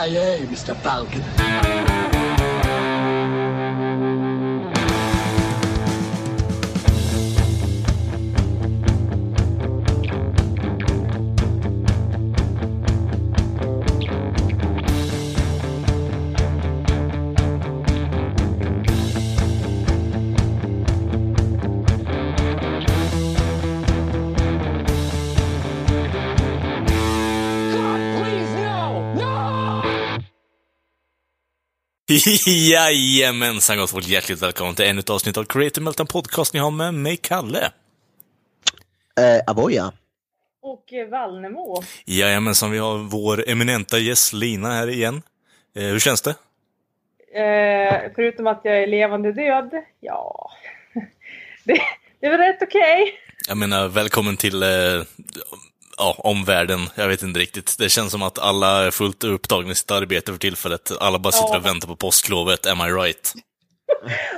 CIA, Mr. Falcon. Jajamensan gott folk, hjärtligt välkommen till ännu ett avsnitt av Creative Meltdown Podcast. Ni har med mig, Kalle. Eh, Avoya. Och eh, Vallnemo. Jajamensan, vi har vår eminenta gäst Lina här igen. Eh, hur känns det? Eh, förutom att jag är levande död, ja. det, det är väl rätt okej. Jag menar, välkommen till eh, ja, omvärlden. Jag vet inte riktigt. Det känns som att alla är fullt upptagna i sitt arbete för tillfället. Alla bara sitter Ja. och väntar på påsklovet, am I right?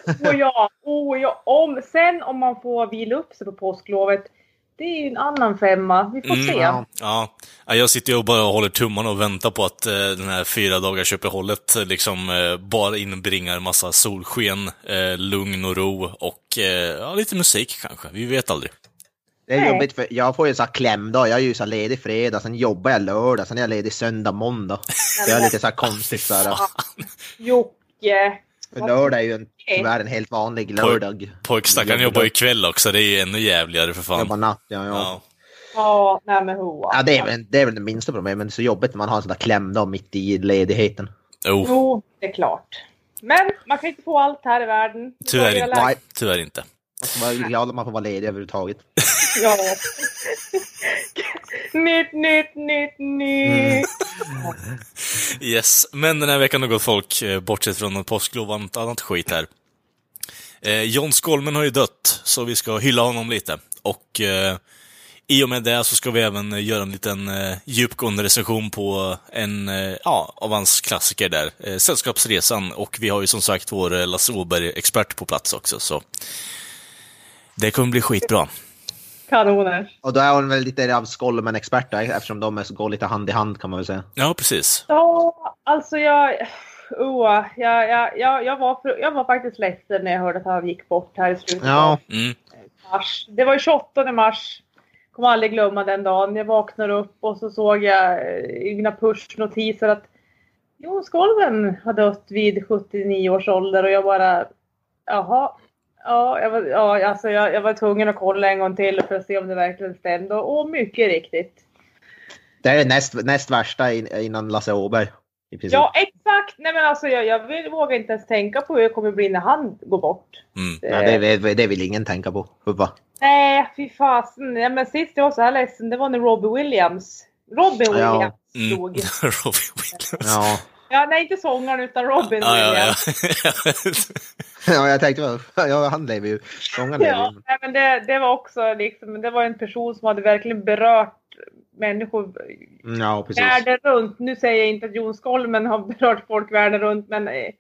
Och ja, oh, ja, om, sen om man får vila upp sig på påsklovet, det är ju en annan femma. Vi får Mm, se. ja. Ja, Ja, jag sitter ju och bara håller tummarna och väntar på att eh, den här fyra dagars uppehållet eh, liksom eh, bara inbringar massa solsken, eh, lugn och ro och eh, ja, lite musik kanske. Vi vet aldrig. Det är Nej. jobbigt för jag får ju så här klämdag. Jag är ju så ledig fredag, sen jobbar jag lördag, sen är jag ledig söndag, måndag. Så jag är lite så här konstigt så här. Jocke. För lördag är ju en, tyvärr en helt vanlig lördag. Pojkstackaren jobbar ju kväll också, det är ju ännu jävligare för fan. Jobbar natt, ja. ja. Ja. Ja, nej men hoa. Ja, det är, väl- det är väl det minsta problemet, men det är så jobbigt när man har en sån där klämdag mitt i ledigheten. Oh, Jo, det är klart. Men man kan inte få allt här i världen. Tyvärr inte. Tyvärr inte. Man får vara glad att man får vara ledig överhuvudtaget. Ja. nytt, nytt, nytt, nytt. Yes, men den här veckan har gått folk, eh, bortsett från något påsklov och annat, annat skit här. Eh, John Skolmen har ju dött, så vi ska hylla honom lite. Och eh, i och med det så ska vi även göra en liten eh, djupgående recension på en eh, ja, av hans klassiker där, eh, Sällskapsresan. Och vi har ju som sagt vår eh, Lasse Åberg-expert på plats också, så det kommer bli skitbra. Kanoner. Och då är hon väl lite av Skolmen-expert eftersom de är så- går lite hand i hand kan man väl säga. Ja, precis. Ja, alltså jag... Oh, jag, jag, jag, jag, var, för- jag var faktiskt ledsen när jag hörde att han gick bort här i slutet Ja, av Mm. mars. Det var ju 28 mars. Kommer aldrig glömma den dagen. Jag vaknade upp och så såg jag eh, i mina pushnotiser att Jon Skolven har dött vid 79 års ålder och jag bara jaha. Ja, jag var, ja alltså jag, jag var tvungen att kolla en gång till för att se om det verkligen stämde och, mycket riktigt. det är näst, näst värsta in, innan Lasse Åberg. Ja, exakt! Nej men alltså jag, jag vill, vågar inte ens tänka på hur det kommer bli när han går bort. Mm. Ja, det, det, det vill ingen tänka på. Hubba. Nej, fy fasen. Ja, men sist jag var så här ledsen, det var när Robbie Williams, Robin Ja. Williams Mm. dog. Robbie Williams. Ja. Ja, nej inte sångaren utan Robin Ja, ja, Williams. ja. ja, jag tänkte, han lever ju. Sångaren lever Ja, men det, det var också liksom, det var en person som hade verkligen berört människor Ja, precis. världen runt. Nu säger jag inte att Jon Skolmen har berört folk världen runt, men eh,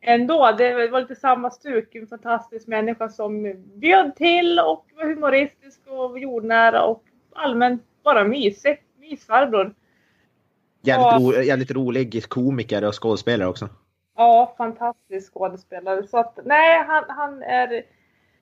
ändå, det var lite samma stuk. En fantastisk människa som bjöd till och var humoristisk och jordnära och allmänt bara mysig. Mysfarbror. Jävligt, ro, jävligt rolig komiker och skådespelare också. Ja, fantastisk skådespelare. Så att nej, han, han är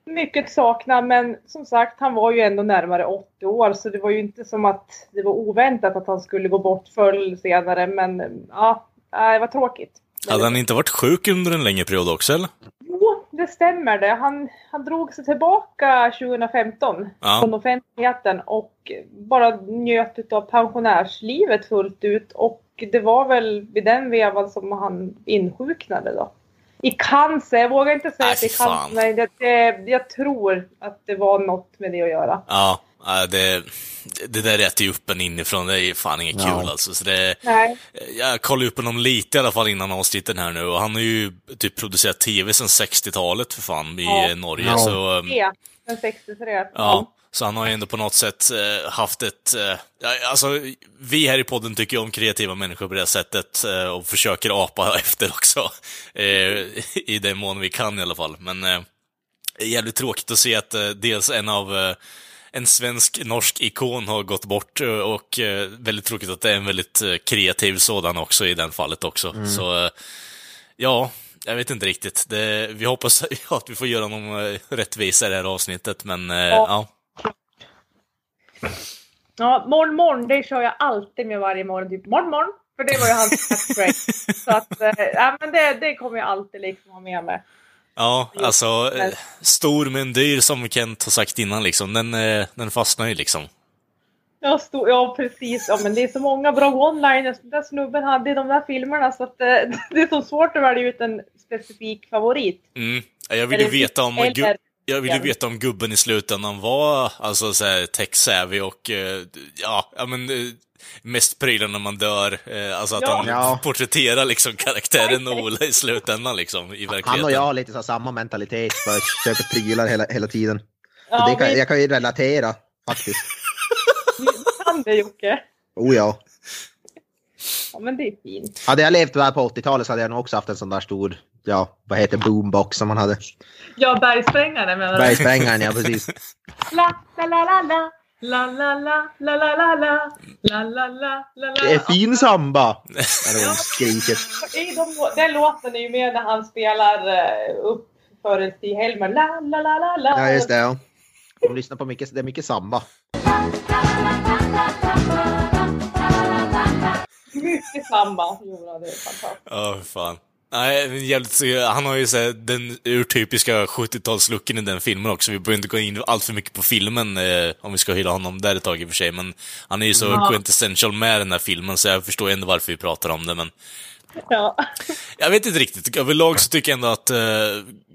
mycket saknad, men som sagt, han var ju ändå närmare 80 år, så det var ju inte som att det var oväntat att han skulle gå bort förr senare, men ja, det var tråkigt. Hade han inte varit sjuk under en längre period också, eller? Jo, det stämmer det. Han, han drog sig tillbaka 2015 Ja. från offentligheten och bara njöt av pensionärslivet fullt ut. Och det var väl vid den vevan som han insjuknade då. I cancer, jag vågar inte säga Nej, att det är cancer, men det, det, jag tror att det var något med det att göra. Ja, ja, det, det där äter ju upp en inifrån. Det är ju fan inget Ja. kul alltså. Så det, Nej. jag kollade upp honom lite i alla fall innan avsnitten här nu och han har ju typ producerat tv sedan 60-talet för fan i Ja. Norge. Ja. Så, um, Det, den 63. ja, så han har ju ändå på något sätt eh, haft ett... Eh, ja, alltså, vi här i podden tycker ju om kreativa människor på det sättet eh, och försöker apa efter också. Eh, I den mån vi kan i alla fall. Men eh, det är jävligt tråkigt att se att eh, dels en av eh, en svensk-norsk ikon har gått bort och väldigt tråkigt att det är en väldigt kreativ sådan också i den fallet också. Mm. Så, ja, jag vet inte riktigt. Det, vi hoppas att vi får göra någon rättvisa i det här avsnittet, men eh, ja. Ja, morgon, morgon, det kör jag alltid med varje morgon. Typ morgon, morgon. För det var ju hans catchphrase. Så att, ja, men det, det kommer jag alltid liksom ha med mig. Ja, alltså men- eh, stor men dyr som Kent har sagt innan liksom. Den, eh, den fastnar ju liksom. Ja, stod, ja precis. Ja, men det är så många bra one-liners den där snubben hade i de där filmerna så att det är så svårt att välja ut en specifik favorit. Mm. Jag vill ju veta om... eller- Jag vill ju veta om gubben i slutändan var alltså så här tech-savvy och eh, ja, ja men eh, mest prylar när man dör. Eh, alltså att Ja. han Ja. porträtterar liksom karaktären Ola i slutändan liksom, i verkligheten. Han och jag har lite så samma mentalitet, bara köper prylar hela, hela tiden. Ja, det kan, vi jag kan ju relatera faktiskt. kan det Jocke. Oh ja. Ja, men det är fint. Hade jag levt där på 80-talet så hade jag nog också haft en sån där stor, ja, vad heter boombox som man hade. Ja, bergsprängare menar du? Bergsprängaren, ja precis. La, la, la, la, la. La, la, la, la, la, la, la. La, la, la. Det är fin samba! När hon skriker. I de, den låten är ju med när han spelar eh, upp för Stig-Helmer. La, la, la, la, la. Ja, just det. Ja. De lyssnar på mycket, det är mycket samba. Mycket samba. Jo, det är fantastiskt. Ja, fan. Nej, jävligt, han har ju så här, den urtypiska 70-talslooken i den filmen också. Vi behöver inte gå in allt för mycket på filmen eh, om vi ska hylla honom där ett tag i och för sig. Men han är ju så Ja. quintessential med den här filmen så jag förstår ändå varför vi pratar om det. Men Ja. jag vet inte riktigt. Överlag så tycker jag ändå att uh,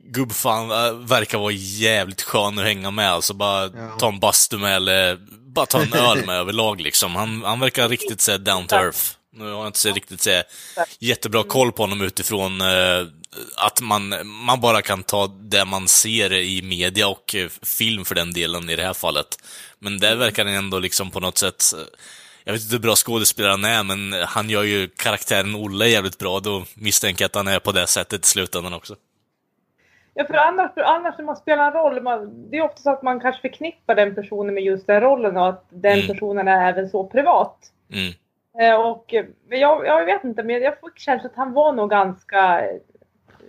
gubbfan eh, verkar vara jävligt skön att hänga med. Alltså bara Ja. ta en bastu med eller bara ta en öl med överlag liksom. Han, han verkar riktigt så här, down to earth. Nu har jag inte så riktigt så jättebra koll på honom utifrån eh, att man, man bara kan ta det man ser i media och eh, film för den delen i det här fallet. Men där verkar han ändå liksom på något sätt eh, jag vet inte hur bra skådespelare han är, men han gör ju karaktären Olle jävligt bra. Då misstänker jag att han är på det sättet i slutändan också. Ja, för annars, för annars när man spelar en roll, man, det är ofta så att man kanske förknippar den personen med just den rollen och att den Mm. personen är även så privat. Mm. Eh, och jag, jag vet inte, men jag får känslan att han var nog ganska eh,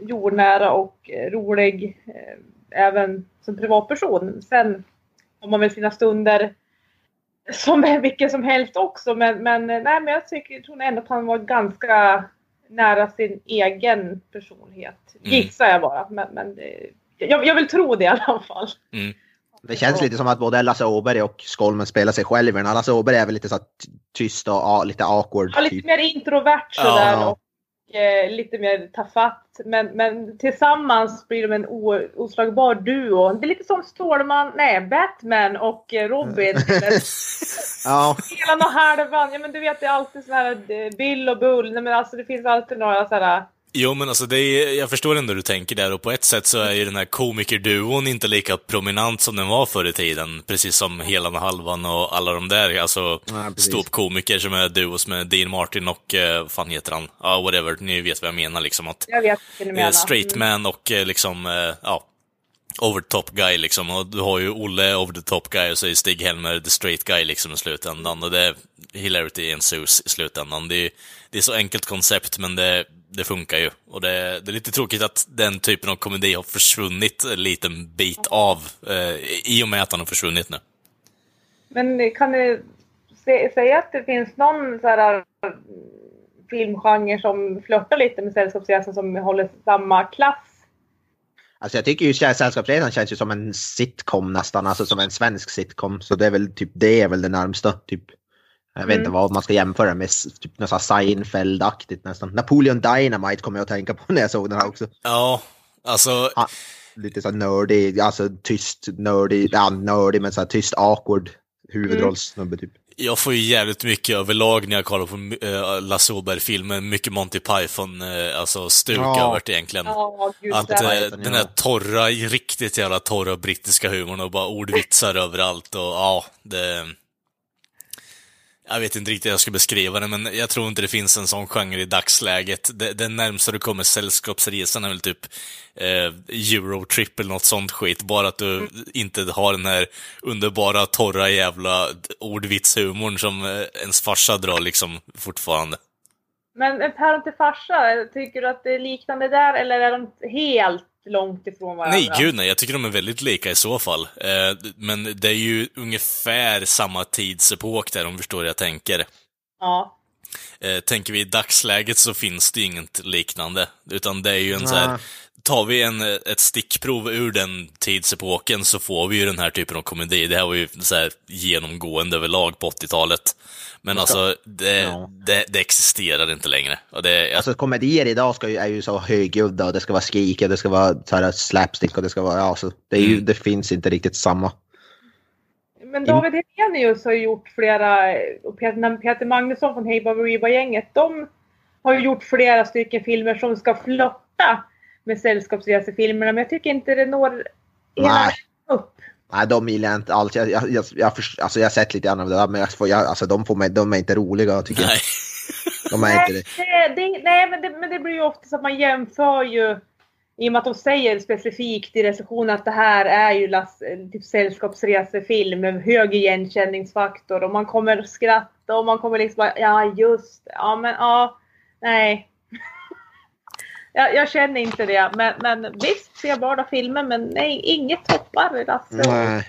jordnära och eh, rolig även som privatperson. Sen har man väl sina stunder som är vilken som helst också, men, men, nej, men jag tycker, tror ändå att han var ganska nära sin egen personlighet. Mm. Gissar jag bara, men, men det, jag, jag vill tro det i alla fall. Mm. Det känns lite som att både Lasse Åberg och Skolmen spelar sig själv i den. Lasse Åberg är väl lite så tyst och lite awkward. Ja, lite Typ. mer introvert Ja. sådär och eh, lite mer tafatt. Men, men tillsammans blir de en o, oslagbar duo. Det är lite som Stålman, nej, Batman och eh, Robin. Eller Ja, Hela och halvan. Ja men du vet det är alltid sån här eh, Bill och Bull. Nej men alltså det finns alltid några sådana. Jo, men alltså det är, jag förstår ändå hur du tänker där och på ett sätt så är ju den här komikerduon inte lika prominent som den var förr i tiden. Precis som Helan och Halvan och alla de där, alltså Ja, ståuppkomiker som är duos med Dean Martin och, eh, vad fan heter han? Ja, whatever, ni vet vad jag menar liksom. Att Jag vet menar. eh, straight man och eh, liksom, eh, ja, over the top guy liksom. Och du har ju Olle over the top guy och så är Stig-Helmer the straight guy liksom i slutändan. Och det är hilarity ensues i slutändan. Det är, det är så enkelt koncept, men det, det funkar ju. Och det, det är lite tråkigt att den typen av komedi har försvunnit en liten bit av, eh, i och med att han har försvunnit nu. Men kan du se, säga att det finns någon så här eh, filmgenre som flörtar lite med Sällskapsresan som håller samma klass? alltså jag tycker ju Sällskapsresan känns ju som en sitcom nästan, alltså som en svensk sitcom. Så det är väl typ det är väl det närmsta. Typ. Jag vet Mm. inte vad man ska jämföra med, typ något Seinfeld-aktigt nästan. Napoleon Dynamite kommer jag att tänka på när jag såg den här också. Ja, alltså, Ah, lite så nördig, alltså tyst, nördig, ja nördig men så tyst awkward huvudrollssnubbe typ. Jag får ju jävligt mycket överlag när jag kollar på äh, Lasse Åberg-filmer, mycket Monty Python, äh, alltså stuk Ja. över det egentligen. Ja. Att äh, den här torra, riktigt jävla torra brittiska humorn och bara ordvitsar överallt och ja, det... jag vet inte riktigt hur jag ska beskriva det, men jag tror inte det finns en sån genre i dagsläget. Det, det närmsta du kommer Sällskapsresan är väl typ eh, Eurotrip eller något sånt skit. Bara att du mm. inte har den här underbara, torra jävla ordvitshumorn som eh, ens farsa drar liksom fortfarande. Men en päron till farsa, tycker du att det är liknande där eller är de helt långt ifrån varandra. Nej, gud nej. Jag tycker de är väldigt lika i så fall. Eh, men det är ju ungefär samma tidsepok där, om du förstår hur jag tänker. Ja. Eh, tänker vi i dagsläget så finns det inget liknande. Utan det är ju en så här, tar vi en, ett stickprov ur den tidsepoken så får vi ju den här typen av komedi. Det här var ju så här genomgående överlag på 80-talet. Men ska, alltså, det, ja. det, det, existerar inte längre. Och det, alltså komedier idag ska ju, är ju så högljudda och det ska vara skrik och det ska vara så här slapstick och det ska vara, ja, så det, är ju, mm. det finns inte riktigt samma. Men David Hellenius har ju gjort flera, och Peter Magnusson från Hey Baberiba-gänget, de har ju gjort flera stycken filmer som ska flotta med sällskapsresefilmerna, men jag tycker inte det når hela upp. Nej, de gillar jag inte alls. Jag, jag, jag, jag, alltså jag har sett lite grann av det där, men jag får, jag, alltså de, får mig, de är inte roliga tycker nej. jag. De är nej, inte det. det, det nej, men det, men det blir ju ofta så att man jämför ju i och med att de säger specifikt i recensionen att det här är ju las, typ sällskapsresefilm med hög igenkänningsfaktor och man kommer skratta och man kommer liksom bara, ja just ja men ja, nej. Jag, jag, känner inte det. Men, men visst, serbara filmer, men nej, inget toppar Lasse. Nej.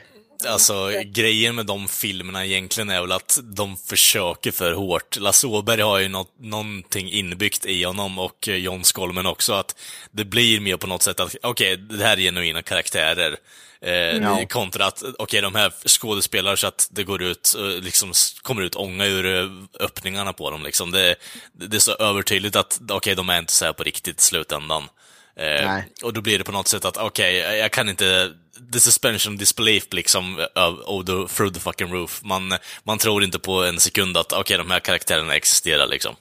Alltså, grejen med de filmerna egentligen är väl att de försöker för hårt. Lasse Åberg har ju något, någonting inbyggt i honom och John Skolmen också, att det blir mer på något sätt att, okej, okay, det här är genuina karaktärer. Eh, no. Kontra att, okej, okay, de här skådespelar så att det går ut, liksom, kommer ut ånga ur eh, öppningarna på dem liksom. Det, det är så övertydligt att, okej, okay, de är inte så här på riktigt i slutändan. Eh, och då blir det på något sätt att, okej, okay, jag kan inte, the suspension disbelief liksom, of the, through the fucking roof. Man, man tror inte på en sekund att, okej, de här karaktärerna existerar liksom.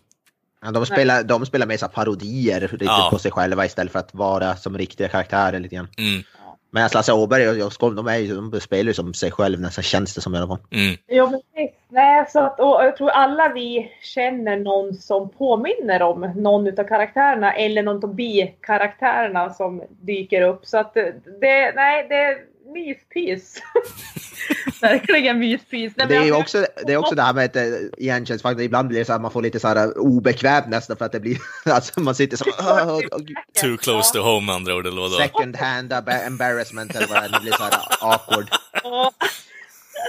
Ja, de, spelar, de spelar mer parodier ja. på sig själva istället för att vara som riktiga karaktärer lite grann. Mm. Men alltså, Lasse Åberg och Skål, de, är, de spelar ju som sig själva nästan känns det som i alla fall. Mm. Ja, precis. Nej, så att, och jag tror alla vi känner någon som påminner om någon av karaktärerna eller någon av bikaraktärerna som dyker upp. Så att det, nej, det myspys. Verkligen myspys. det är ju också det, är också det här med eh, igenkänningsfaktorn. Ibland blir det så att man får lite så här eh, obekvämt nästan för att det blir, alltså man sitter så oh, oh, Too close to home andra ord, eller? Second hand embarrassment eller vad det blir så här awkward.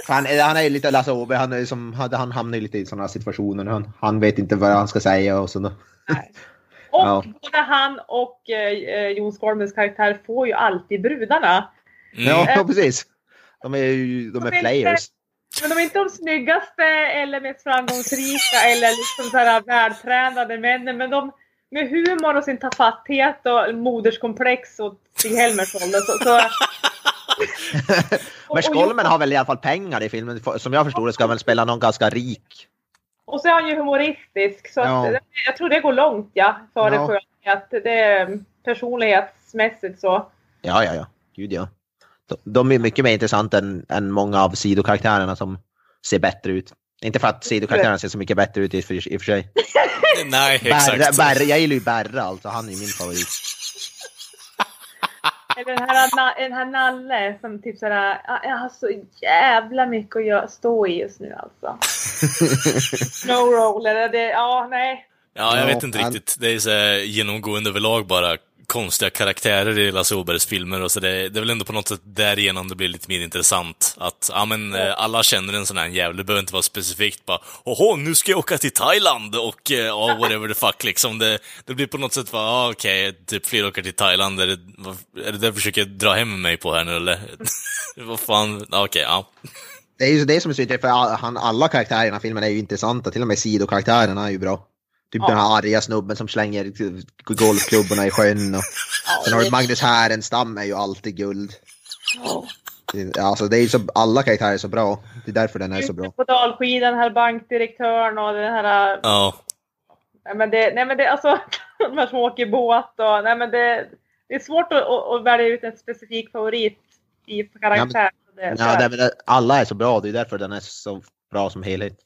Han, han är ju lite Lasse Åberg, han, är som, han hamnar ju lite i sådana situationer. Han, han vet inte vad han ska säga och sådär. Och ja. både han och eh, Jon Skolmens karaktär får ju alltid brudarna. Mm. Ja, precis. De är ju de är players. Men de är inte de snyggaste eller mest framgångsrika eller liksom så här vältränade männen. Men de med humor och sin tafatthet och moderskomplex och Stig-Helmers roll. Så, så, Men Skolmen har väl i alla fall pengar i filmen. Som jag förstår det ska han väl spela någon ganska rik. Och så är han ju humoristisk. Så ja. att, jag tror det går långt ja, för ja. det att det är personlighetsmässigt så. Ja, ja, ja. Gud ja. De är mycket mer intressanta än, än många av sidokaraktärerna som ser bättre ut. Inte för att sidokaraktärerna ser så mycket bättre ut i, för, i och för sig. Nej, exakt. Berra, Berra, jag gillar ju Berra alltså, han är min favorit. Den här, den här Nalle som typ såhär, jag har så jävla mycket att stå i just nu alltså. Snowroller, det, ja nej. Ja, jag vet inte riktigt. Det är så genomgående överlag bara konstiga karaktärer i Lasse Åbergs filmer och så det, det är väl ändå på något sätt därigenom det blir lite mer intressant. Att, ja men. Eh, alla känner en sån här jävel, det behöver inte vara specifikt bara Åhå, nu ska jag åka till Thailand och eh, ja, whatever the fuck liksom. Det, det blir på något sätt bara, ja okej, okay, typ fler åker till Thailand, är det, är det det jag försöker dra hem mig på här nu eller? Vad fan, okej, okay, ja. Det är ju det som är intressant, för alla karaktärer i den här filmen är ju intressanta, till och med sidokaraktärerna är ju bra. Typ ja. den här arga snubben som slänger golfklubborna i sjön. Och... Ja, Sen har du Magnus Härenstam är ju alltid guld. Ja. Alltså det är så, alla karaktärer är så bra. Det är därför den är så bra. På dalskidan, här bankdirektören och den här... Ja. Nej men det, nej men det, alltså de här som åker båt och, nej men det, det är svårt att, att, välja ut en specifik favorit i karaktär. Ja, men, det, ja, det, alla är så bra, det är därför den är så bra som helhet.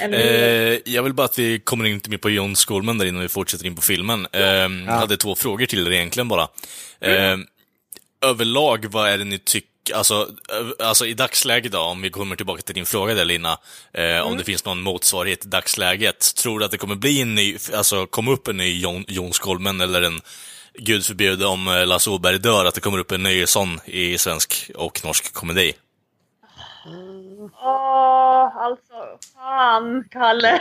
Eh, jag vill bara att vi kommer in lite mer på John Skolman där innan vi fortsätter in på filmen. Eh, Jag hade två frågor till er egentligen bara. Eh, överlag, vad är det ni tycker, alltså, alltså i dagsläget då, om vi kommer tillbaka till din fråga där Lina, eh, om det finns någon motsvarighet i dagsläget. Tror du att det kommer bli en ny, alltså komma upp en ny Jon, Jon Skolmen eller en, gud förbjude om eh, Lasse Åberg dör, att det kommer upp en ny sån i svensk och norsk komedi? Åh, alltså, fan, Kalle.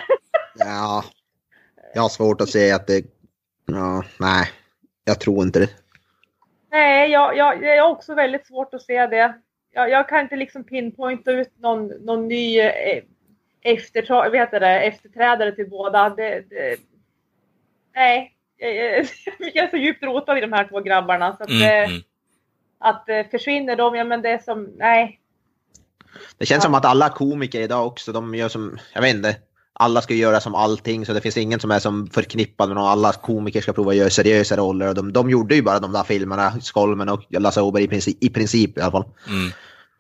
Ja, jag har svårt att se att det... Ja, nej, jag tror inte det. Nej, jag, jag, jag har också väldigt svårt att se det. Jag, jag kan inte liksom pinpointa ut någon, någon ny eh, vad heter det, efterträdare till båda. Det, det, nej, jag är så djupt rotad i de här två grabbarna. Så att, Mm, eh, mm. att eh, försvinner de, ja men det är som, nej. Det känns Ja. som att alla komiker idag också, de gör som, jag vet inte, alla ska göra som allting så det finns ingen som är som förknippad med någon. Alla komiker ska prova att göra seriösa roller och de, de gjorde ju bara de där filmerna, Skolmen och Lasse Åberg i princip, i princip i alla fall. Mm.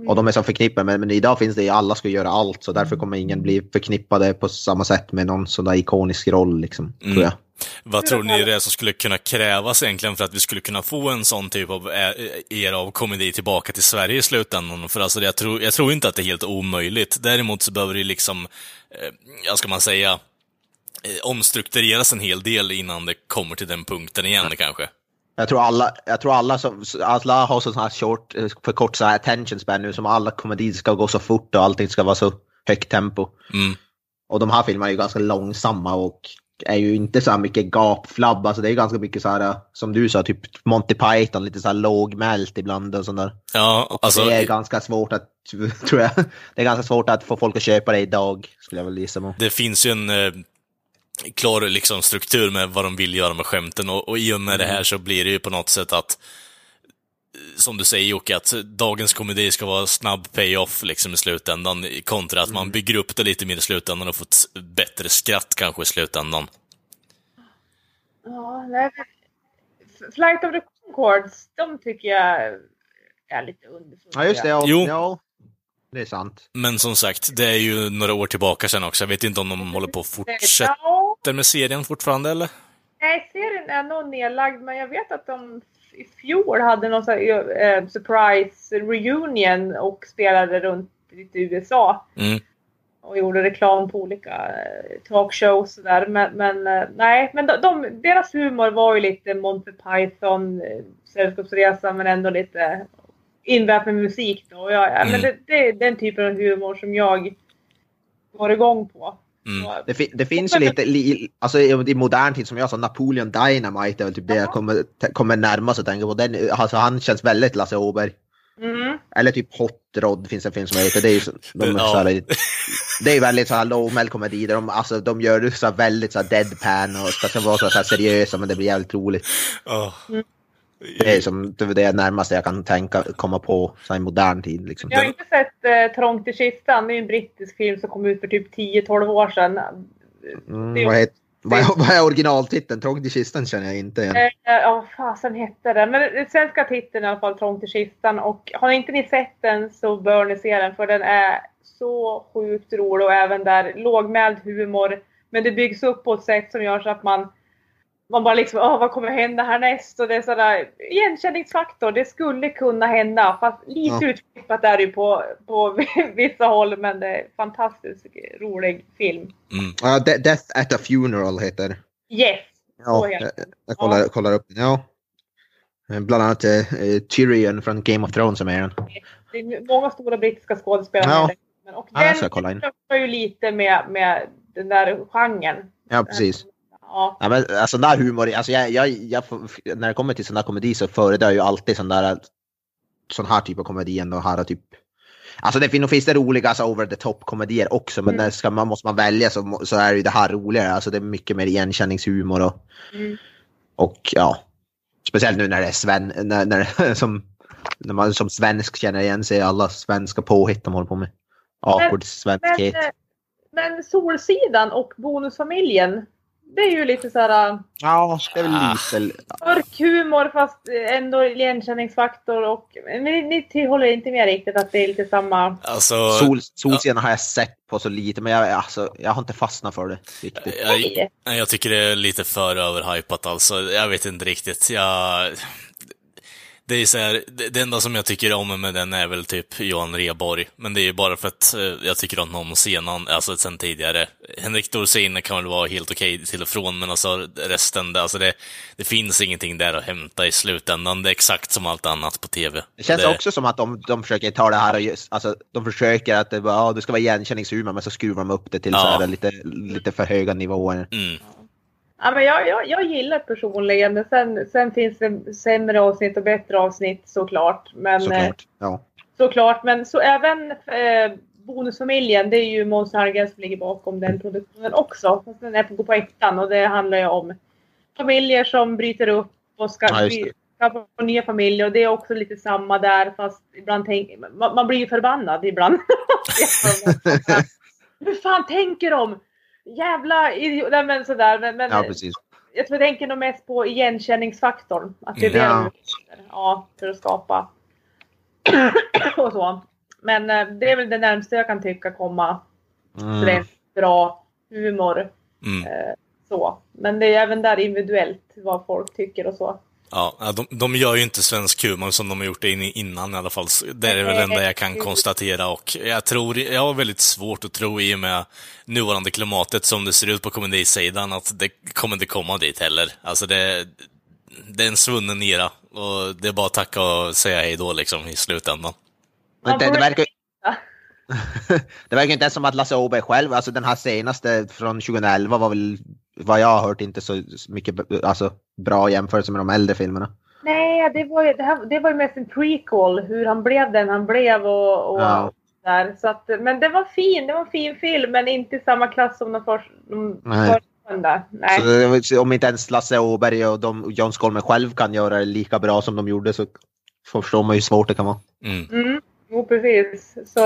Och de är som förknippade men, men idag finns det ju, alla ska göra allt så därför kommer ingen bli förknippade på samma sätt med någon sån där ikonisk roll liksom, Mm. tror jag. Vad tror ni det är som skulle kunna krävas egentligen för att vi skulle kunna få en sån typ av ä- era av komedi tillbaka till Sverige i slutändan? För alltså, jag tror, jag tror inte att det är helt omöjligt. Däremot så behöver det liksom, eh, ska man säga, eh, omstruktureras en hel del innan det kommer till den punkten igen kanske. Jag tror alla, jag tror alla, som, alla har sån här short, eh, för kort så här attention span nu som alla komedier ska gå så fort och allting ska vara så högt tempo. Mm. Och de här filmerna är ju ganska långsamma och är ju inte så här mycket gapflabb. Alltså det är ganska mycket så här, som du sa, typ Monty Python, lite så här lågmält ibland och sånt där. Ja, alltså, det är ganska svårt att, tror jag, det är ganska svårt att få folk att köpa det idag, skulle jag väl gissa på. det finns ju en eh, klar liksom, struktur med vad de vill göra med skämten och, och i och med det här så blir det ju på något sätt att eh, som du säger Jocke, att dagens komedi ska vara snabb payoff liksom i slutändan kontra att man bygger upp det lite mer i slutändan och får ett bättre skratt kanske i slutändan. Ja, nej. Flight of the Conchords, de tycker jag är lite underfundiga. Ja just det, ja. Jo. ja. Det är sant. Men som sagt, det är ju några år tillbaka sedan också. Jag vet inte om de håller på att fortsätta med serien fortfarande eller? nej, serien är nog nedlagd, men jag vet att de i fjol hade någon här, eh, surprise reunion och spelade runt lite i USA. Mm. och gjorde reklam på olika eh, talkshows och där. Men, men eh, nej, men de, de, deras humor var ju lite Monty Python, eh, Sällskapsresa, men ändå lite invävt med musik då. Ja, Mm. men det, det är den typen av humor som jag går igång på. Mm. Det, fi- det finns ju lite, li, alltså i, modern tid som jag sa, Napoleon Dynamite är väl typ det jag kommer, kommer närmast att tänka på. Den, alltså han känns väldigt Lasse Åberg. mm, Eller typ Hot Rod finns en film som heter. Det är, ju så, de, Ja. så här, det är väldigt så här lågmäld komedi där de, alltså, de gör det så här väldigt så här deadpan och ska vara så här seriösa men det blir jävligt roligt. Åh. Det är som det är det närmaste jag kan tänka komma på så i modern tid. Liksom. jag har inte sett eh, Trångt i kistan. Det är en brittisk film som kom ut för typ 10-12 år sedan. Mm, det- vad, heter, vad, är, vad är originaltiteln? Trångt i kistan känner jag inte igen. Eh, Ja, vad fasen hette den? Men den svenska titeln i alla fall Trångt i kistan. Och har inte ni sett den så bör ni se den för den är så sjukt rolig och även där lågmäld humor. Men det byggs upp på ett sätt som gör så att man man bara liksom, åh vad kommer hända härnäst? Och det är sådär igenkänningsfaktor. Det skulle kunna hända. Fast lite Ja. utklippat är det ju på, på vissa håll. Men det är fantastiskt rolig film. Mm. Ja, De- Death at a Funeral heter Yes! Ja, jag, jag kollar, kollar upp den. Ja. Eh, Bland annat eh, eh, Tyrion från Game of Thrones som är den. Det är många stora brittiska skådespelare Ja. den. Och Ja, jag den ska kolla in. ju lite med, med den där genren. Ja, precis. Ja. Ja, men, alltså, där humor, alltså, jag, jag, jag, när det kommer till sån där komedi så föredrar jag ju alltid sån där sån här typ av komedi ändå. Här, typ. Alltså det finns, finns det roliga alltså, over the top komedier också men Mm. när ska man, måste man välja så, så är ju det här roligare. Alltså det är mycket mer igenkänningshumor och, Mm. och ja. Speciellt nu när det är sven, när, när, som, när man som svensk känner igen sig alla svenska påhitt de håller på med. Awkward Men, svenskhet. eh, men Solsidan och Bonusfamiljen. Det är ju lite så här Ja, det är väl Ah. lite... mörk humor fast ändå igenkänningsfaktor och men ni, ni håller inte med riktigt att det är lite samma. Alltså, Sol, Solscenen har jag sett på så lite, men jag, alltså, jag har inte fastnat för det riktigt. jag, Nej. nej, jag tycker det är lite för överhypat alltså. Jag vet inte riktigt. Jag... Det är så här, det det enda som jag tycker om med den är väl typ Johan Rheborg. Men det är ju bara för att eh, jag tycker om honom sedan, alltså sen tidigare. Henrik Dorsin kan väl vara helt okej till och från, men alltså resten, det- alltså det, det finns ingenting där att hämta i slutändan. Det är exakt som allt annat på TV. Det känns också som att de, de försöker ta det här och just, alltså, de försöker att det, bara, ja, det ska vara igenkänningshumor men så skruvar de upp det till Ja. så här, lite, lite för höga nivåer. Mm. Ja, men jag, jag, jag gillar personligen men sen, sen finns det sämre avsnitt och bättre avsnitt såklart. Men, eh, Såklart. Ja. såklart. Men så även eh, Bonusfamiljen, det är ju Måns Herngren som ligger bakom den produktionen också. Fast den är på, på ettan och det handlar ju om familjer som bryter upp och ska Ja, skaffa nya familjer. Och det är också lite samma där fast ibland tänk, man, man blir ju förbannad ibland. Hur fan tänker de? Jävla idiot. Nej men sådär. Men, men ja, precis. jag tror jag tänker nog mest på igenkänningsfaktorn. Att det är det Ja. för att skapa. och så. Men eh, det är väl det närmaste jag kan tycka komma. Så det är Mm. bra humor. Mm. Eh, så. Men det är även där individuellt vad folk tycker och så. Ja, de, de gör ju inte svensk humor som de har gjort det in- innan i alla fall. Det är väl det enda jag kan konstatera och jag tror, jag har väldigt svårt att tro i och med nuvarande klimatet som det ser ut på komedisidan att det kommer inte komma dit heller. Alltså det, det är en svunnen era och det är bara att tacka och säga hej då liksom i slutändan. Men det, det, verkar, det verkar inte ens som att Lasse Åberg själv, alltså den här senaste från 2011 var väl vad jag har hört inte så mycket alltså, bra jämförelse med de äldre filmerna. Nej, det var ju, det, här, det var ju mest en prequel. Hur han blev den han blev och, och Ja. där. Så att, men det var fin. Det var en fin film men inte i samma klass som de Nej. första. Nej. Så om inte ens Lasse Åberg och de, John Skolmen själv kan göra det lika bra som de gjorde så förstår man ju hur svårt det kan vara. Mm. Mm, jo, precis. Så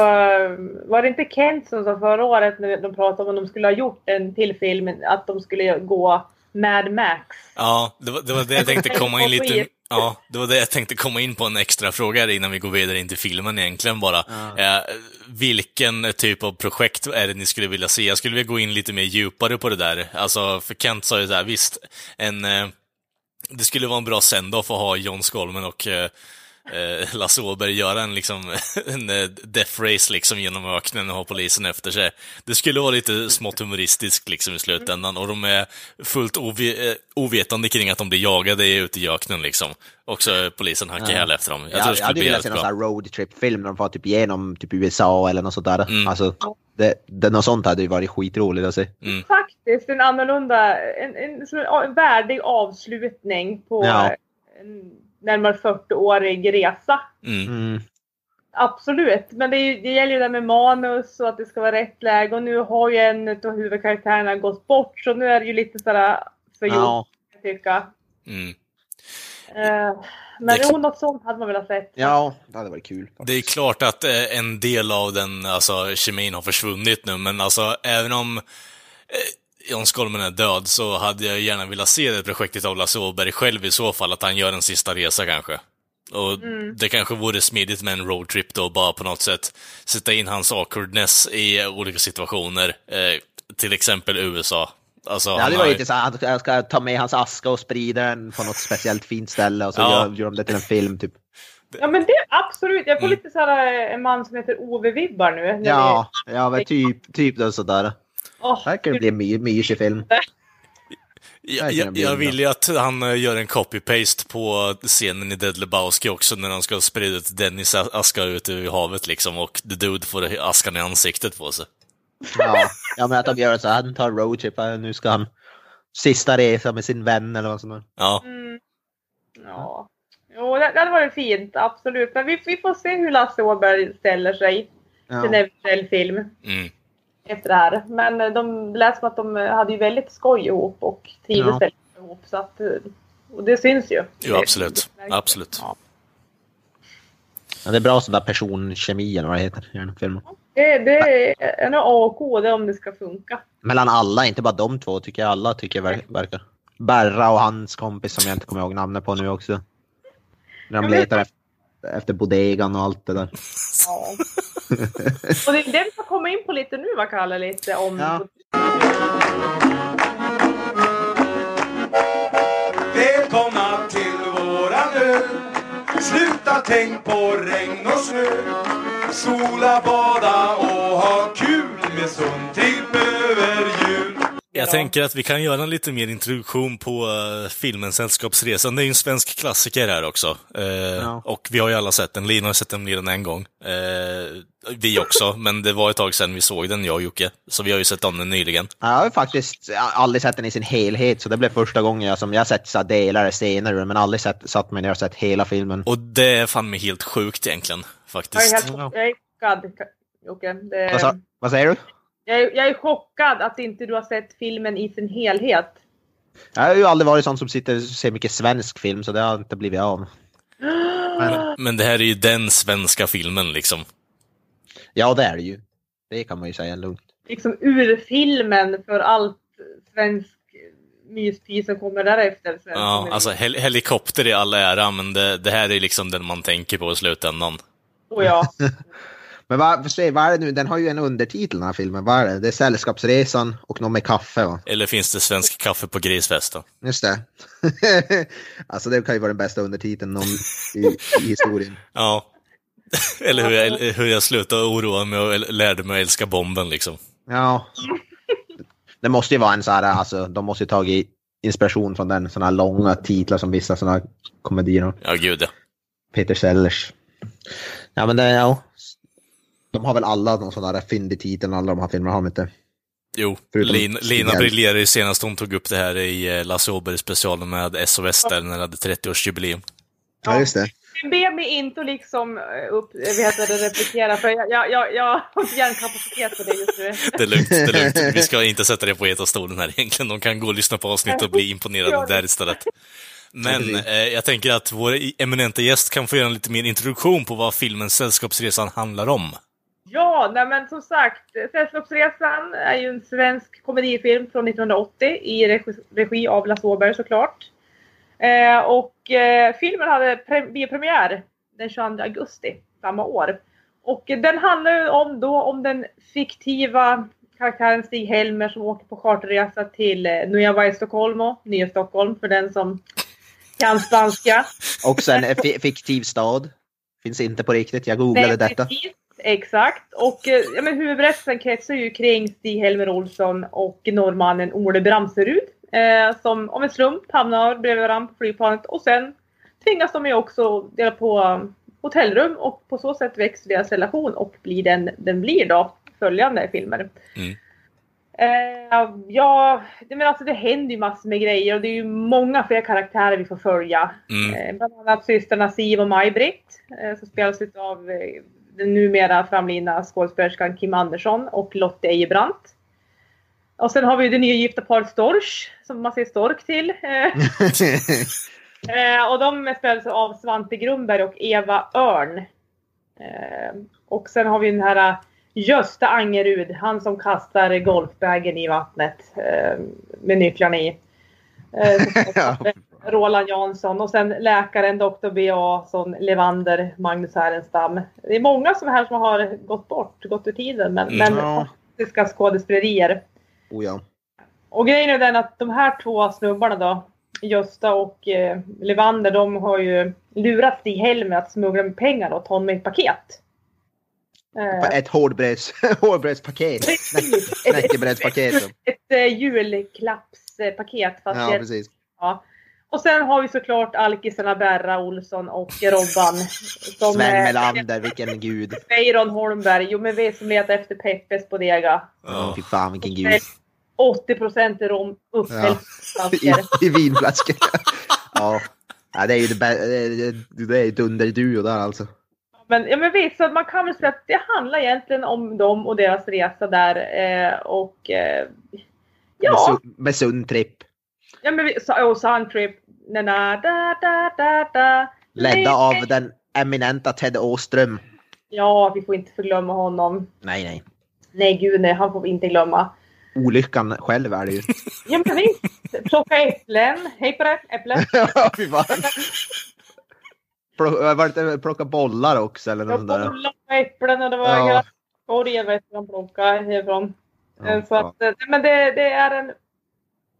var det inte Kent som sa förra året när de pratade om att de skulle ha gjort en till film, att de skulle gå Mad Max? Ja, det var, det var det jag tänkte komma in lite... Ja, det var det jag tänkte komma in på en extra fråga innan vi går vidare in till filmen egentligen bara. Eh, vilken typ av projekt är det ni skulle vilja se? Jag skulle vilja gå in lite mer djupare på det där. Alltså, för Kent sa ju så här, visst, en... Eh, det skulle vara en bra send-off att ha John Skolmen och eh, eh, Lasse Åberg göra en, liksom, en eh, death race liksom genom öknen och ha polisen efter sig. Det skulle vara lite smått humoristiskt liksom i slutändan och de är fullt ovi- eh, ovetande kring att de blir jagade ute i öknen liksom. Också eh, polisen hackar Ja. häl efter dem. Jag Jag, tror jag, det skulle hade velat se någon sån här roadtrip-film när de får typ igenom typ USA eller något sånt där. Mm. Alltså, det, det, något sånt hade ju varit skitroligt att se. Mm. Faktiskt en annorlunda, en, en, en, en värdig avslutning på Ja. en närmare 40-årig resa. Mm. Mm. Absolut, men det, är det gäller ju det med manus och att det ska vara rätt läge och nu har ju en av huvudkaraktärerna gått bort så nu är det ju lite sådär för gjort, Ja, jag tycka. Mm. Eh, men Det är jo, något sånt hade man velat sett. ja, det hade varit kul. Det är klart att eh, en del av den alltså, kemin har försvunnit nu, men alltså även om John Skolmen är död så hade jag gärna velat se det projektet av Lasse Åberg själv i så fall, att han gör en sista resa kanske. Och Mm. det kanske vore smidigt med en roadtrip då, bara på något sätt sätta in hans awkwardness i olika situationer. Eh, till exempel USA. Alltså, Det han hade varit intressant att jag ska ta med hans aska och sprida den på något speciellt fint ställe och så Ja. gör, gör de det till en film typ. Ja men det absolut, jag får Mm. lite såhär eh, en man som heter Ove-vibbar nu. när Ja, ja men typ, typ något sådär. Vi- Åh, Verkar det bli en my, mysig film. Jag, jag, jag det vill ju att han eh, gör en copy-paste på scenen i Dead Lebowski också, när han ska sprida ut Dennis aska ut i havet liksom, och The Dude får askan i ansiktet på sig. Ja, ja men att de gör så här, han tar roadtrip, nu ska han sista resa med sin vän eller vad som är. Ja, Mm. Ja. Jo, det, det hade varit fint, absolut. Men vi, vi får se hur Lasse Åberg ställer sig till en Ja. eventuell film mm. Efter det här. Men eh, de lät som att de eh, hade ju väldigt skoj ihop och trivdes Ja. väldigt ihop. Så att, eh, och det syns ju. Jo, absolut. Det- Absolut. Ja. ja, det är bra där personkemi eller vad det heter i den filmen. Det, det är nog A och O det om det ska funka. Mellan alla, inte bara de två, tycker jag alla tycker ver verkar. Berra och hans kompis som jag inte kommer ihåg namnet på nu också. När de letar efter, efter bodegan och allt det där. Ja. Och det är det vi ska komma in på lite nu, va Kalle? Lite om... Ja. Välkomna till våran ö Sluta tänk på regn och snö Sola, bada och ha kul med sån tänker att vi kan göra en lite mer introduktion på uh, filmen Sällskapsresan. Det är ju en svensk klassiker här också. Uh, Ja. Och vi har ju alla sett den. Lina har sett den mer än en gång. Uh, vi också, men det var ett tag sedan vi såg den, jag och Jocke. Så vi har ju sett om den nyligen. Jag har ju faktiskt aldrig sett den i sin helhet, så det blev första gången jag som jag sett så delar senare, men aldrig sett, satt mig ner och sett hela filmen. Och det är fan mig helt sjukt egentligen, Jag är faktiskt. helt jag är chockad, Jocke. Det... Vad, sa, vad säger du? Jag är, jag är chockad att inte du har sett filmen i sin helhet. Jag har ju aldrig varit sån som sitter och ser mycket svensk film, så det har inte blivit av. Men, Men det här är ju den svenska filmen liksom. ja, det är det ju. Det kan man ju säga lugnt. Liksom urfilmen för allt svensk myspy som kommer därefter. Svensk Ja, alltså hel helikopter i all ära, men det, det här är liksom den man tänker på i slutändan. Och ja. Men vad, vad är det nu? Den har ju en undertitel den här filmen. Vad är det? Det är Sällskapsresan och någon med kaffe va? Eller finns det svensk kaffe på grisfest då? Just det. alltså det kan ju vara den bästa undertiteln någon i, i historien. Ja. Eller hur jag, hur jag slutade oroa mig och lärde mig att älska bomben liksom. Ja. Det måste ju vara en så här, alltså de måste ju tagit inspiration från den, sådana här långa titlar som vissa sådana här komedier. Ja, gud ja. Peter Sellers. Ja men det, ja. De har väl alla någon sån där fyndig titel, alla de här filmerna har de inte. Jo, Förutom Lina, briljerade ju senast hon tog upp det här i eh, Lasse Åberg specialen med SOS där när det hade 30-årsjubileum. Ja just det. Be mig inte att liksom eh, upp, eh, vad heter det, replikera för jag, jag, jag, jag har inte hjärnkapacitet för det just nu. Det är lugnt, det är lugnt. Vi ska inte sätta det på etastolen här egentligen. De kan gå och lyssna på avsnitt och bli imponerade där istället. Men eh, jag tänker att vår eminenta gäst kan få göra en lite mer introduktion på vad filmen Sällskapsresan handlar om. Ja, nej men som sagt, Sällskapsresan är ju en svensk komedifilm från 1980 i regi, regi av Lasse Åberg såklart. Eh, och eh, filmen hade pre- biopremiär den 22 augusti samma år. Och den handlar ju om då om den fiktiva karaktären Stig-Helmer som åker på charterresa till eh, Nueva Estocolmo, Nya Stockholm för den som kan spanska. Också en fi- fiktiv stad. Finns inte på riktigt, jag googlade detta. Definitivt, Exakt. Och eh, ja, men huvudberättelsen kretsar ju kring Stig-Helmer Olsson och norrmannen Ole Bramserud. Eh, som om en slump hamnar bredvid varandra på flygplanet och sen tvingas de ju också dela på um, hotellrum och på så sätt växer deras relation och blir den den blir då följande filmer. Mm. Eh, ja, det, men alltså det händer ju massor med grejer och det är ju många fler karaktärer vi får följa. Mm. Eh, bland annat systrarna Siv och Maj-Britt eh, som spelas av eh, den numera framlidna skådespelerskan Kim Andersson och Lotte Ejebrant. Och sen har vi det nya gifta paret Storch som man ser stork till. Eh, och de spelas av Svante Grundberg och Eva Örn. Eh, och sen har vi den här eh, Gösta Angerud, han som kastar golfbagen i vattnet med nycklarna i. Ja. Roland Jansson och sen läkaren Dr. B.A. Levander, Magnus Härenstam. Det är många som här som har gått bort, gått ur tiden, men, Mm. men Ja. fantastiska skådespelerier. oh, ja. Och grejen är den att de här två snubbarna då, Gösta och eh, Levander, de har ju lurat Stig-Helmer att smuggla med pengar och ta honom med ett paket. Eh, Ett hårdbreds, hårdbredspaket. Precis. Knäckebrödspaket. ett eh, julklappspaket. Fast Ja, det- precis. Ja. Och sen har vi såklart alkisarna Berra Olsson och Robban. Som, Sven Melander, vilken gud. Weiron Holmberg. Jo men vi som letar efter Peppes bodega. Ja. Fy fan vilken gud. 80 procent rom upphällt I, I vinflaskor. ja. ja, det är ju det, det, det är ett underduo där alltså. Men, ja, men visst, så man kan väl säga att det handlar egentligen om dem och deras resa där. Eh, och eh, Med, ja, su- med sund tripp. ja men vi, så, och Suntrip. Na, na, da, da, da, da. Ledda av den eminenta Ted Åström. Ja, vi får inte förglömma honom. Nej, nej. Nej, gud nej, han får vi inte glömma. olyckan själv är det ju. Ja men visst. Plocka äpplen. Hej på det, äpplen. Ja, fy fan. Plock- Var det inte plocka bollar också eller något sånt där? bollar och äpplen och det var Ja. korgen vet de plockade härifrån. Ja, Så att, eh, men det, det är en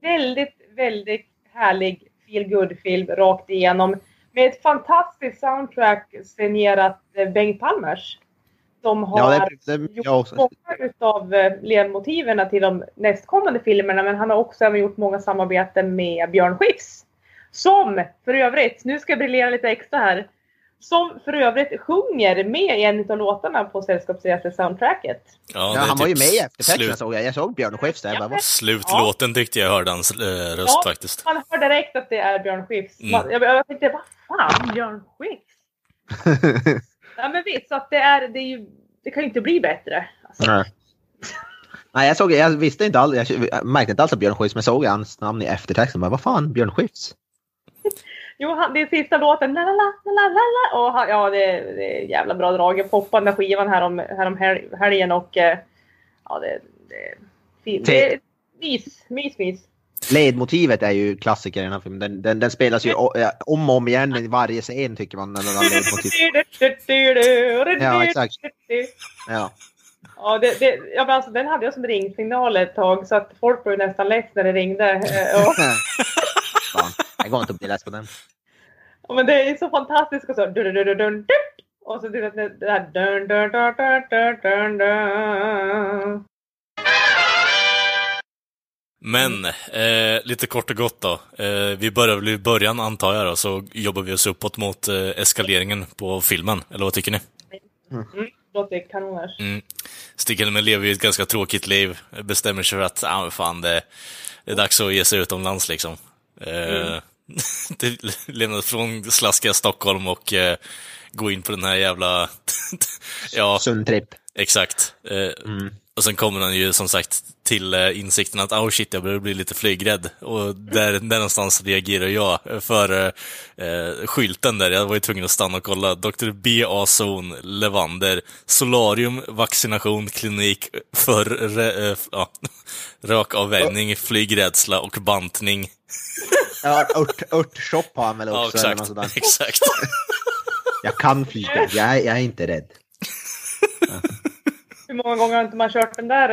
väldigt, väldigt härlig feel film rakt igenom. Med ett fantastiskt soundtrack signerat eh, Bengt Palmers. Som har Ja, det, det, gjort många utav eh, ledmotiven till de nästkommande filmerna. Men han har också även gjort många samarbeten med Björn Skifs. Som för övrigt, nu ska jag briljera lite extra här. Som för övrigt sjunger med i en av låtarna på Sällskapsresor-soundtracket. Ja, Ja, han var ju typ med i eftertexterna såg jag. Jag såg Björn Skifs där. Jag bara, Slutlåten tyckte jag hörde hans eh, röst Ja. faktiskt. Man hör direkt att det är Björn Skifs. Mm. Jag, jag tänkte, vad fan Björn Skifs? Ja men visst, så att det, är, det, är ju, det kan ju inte bli bättre. Alltså, Nej. Nej, jag, såg, jag visste inte alls, jag märkte inte alls att Björn Skifs, men såg jag hans namn i eftertexten. Bara, vad fan, Björn Skifs? Jo, det är sista låten. La, la, la, la, la, och han, ja, det, är- det är jävla bra drag. Den där skivan här om, här om hel, helgen och eh, ja, det, det fint. Det är mys, mys, mys. Ledmotivet är ju klassiker i den här filmen. Den, den, den spelas ju ja, om och om igen i varje scen tycker man. Den. Ja, exakt. Ja. Ja, det, det, ja, men alltså, den hade jag som ringsignal ett tag så att folk blev nästan less när det ringde. Eh, Och, det går inte att bli less på den. ja, men det är så fantastiskt och så dun, dun, dun, dun, och så det, här dun, dun, dun, dun, dun, dun, dun. Men, eh, lite kort och gott då. Eh, vi börjar väl i början antar jag då, så jobbar vi oss uppåt mot eh, eskaleringen på filmen. Eller vad tycker ni? Mm, låter kanoners. Mm. Stig-Helmer lever ju ett ganska tråkigt liv. Bestämmer sig för att, men fan, det, det är dags att ge sig utomlands liksom. Eh, det lämnar från slaskiga Stockholm och eh, gå in på den här jävla... ja, Sund tripp. exakt. Eh, Och sen kommer han ju som sagt till eh, insikten att oh shit, jag börjar bli lite flygrädd. Och där, där någonstans reagerar jag för eh, eh, skylten där. Jag var ju tvungen att stanna och kolla. Dr. B. A. Zon, Levander, Solarium, vaccination, klinik för re, eh, ja, rökavvänjning, flygrädsla och bantning. Ja, ört, örtshop har han väl Ja, också. eller något exakt. sådant. exakt. Jag kan flyga, jag, är- jag är inte rädd. Hur många gånger har inte man kört den där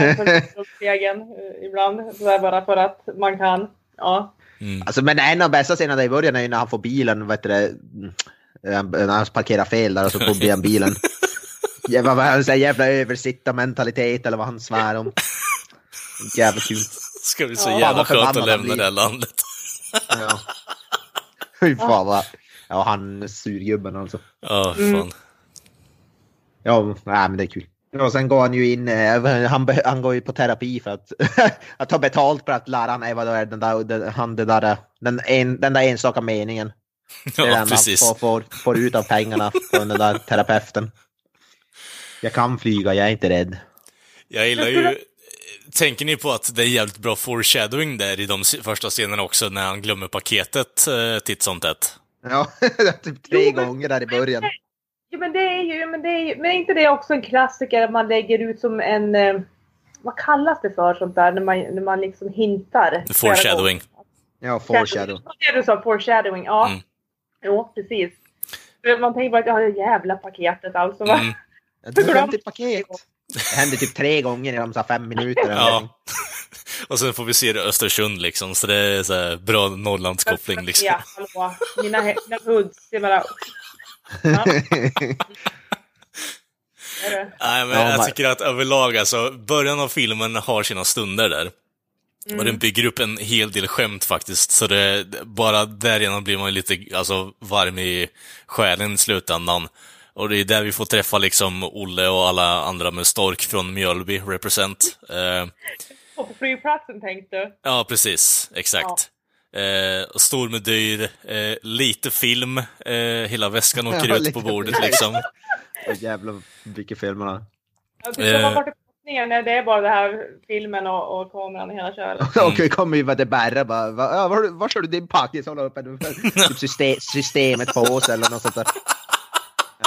eh, stegen eh, ibland? Så där bara för att man kan. Ja. Alltså, men en av bästa scenerna i början är ju när han får bilen, vet du det, mm, när han parkerar fel där och så får han bilen. Jävla, vad han säger, jävla översittarmentalitet eller vad han svär om. Jävla kul. Ska bli så Ja, jävla vad skönt att lämna det här landet. Ja. Fy fan vad... Ja, han surgubben alltså. Ja, Mm. fan. Ja, nej, men det är kul. Och sen går han ju in, eh, han, han går ju på terapi för att, att ta betalt för att lära han vad det är, den där, den, han, den där, den, en, den där enstaka meningen. Det är Ja, den precis. han får, får, får ut av pengarna från den där terapeuten. Jag kan flyga, jag är inte rädd. Jag gillar ju... Tänker ni på att det är jävligt bra foreshadowing där i de första scenerna också, när han glömmer paketet eh, titt som tätt? Ja, typ tre Jo, men- gånger där i början. Jo men det är ju, men det är ju, men är inte det också en klassiker att man lägger ut som en, eh, vad kallas det för sånt där när man, när man liksom hintar? Foreshadowing. Ja, foreshadow. Det du sa, foreshadowing, ja. Mm. Jo, precis. Man tänker bara att jag har det jävla paketet alltså. va? Mm. Du har glömt ditt paket. Det hände typ tre gånger inom så här fem minuter. Ja. Och sen får vi se det i Östersund liksom, så det är så här bra Norrlandskoppling liksom. Ja, hallå. Mina, mina hoods, jag bara... Ja, är det. Nej, men Ja, jag tycker att överlag, alltså, början av filmen har sina stunder där. Och den bygger upp en hel del skämt faktiskt, så det, bara därigenom blir man lite alltså, varm i själen i slutändan. Och det är där vi får träffa liksom Olle och alla andra med Stork från Mjölby, represent. Eh, Och på flygplatsen tänkte du? ja, precis. Exakt. Eh, stor med dyr, eh, lite film, eh, hela väskan åker Ja, ut på bordet film. liksom. Åh, Jävlar vilka filmer han har. Det var Eh. när det är bara det här filmen och, och kameran och hela köret. Och det kommer ju det bärrar bara. Va, ja, var, var står du din paket? Så håller upp en, typ system, systemet på sig eller något sånt där.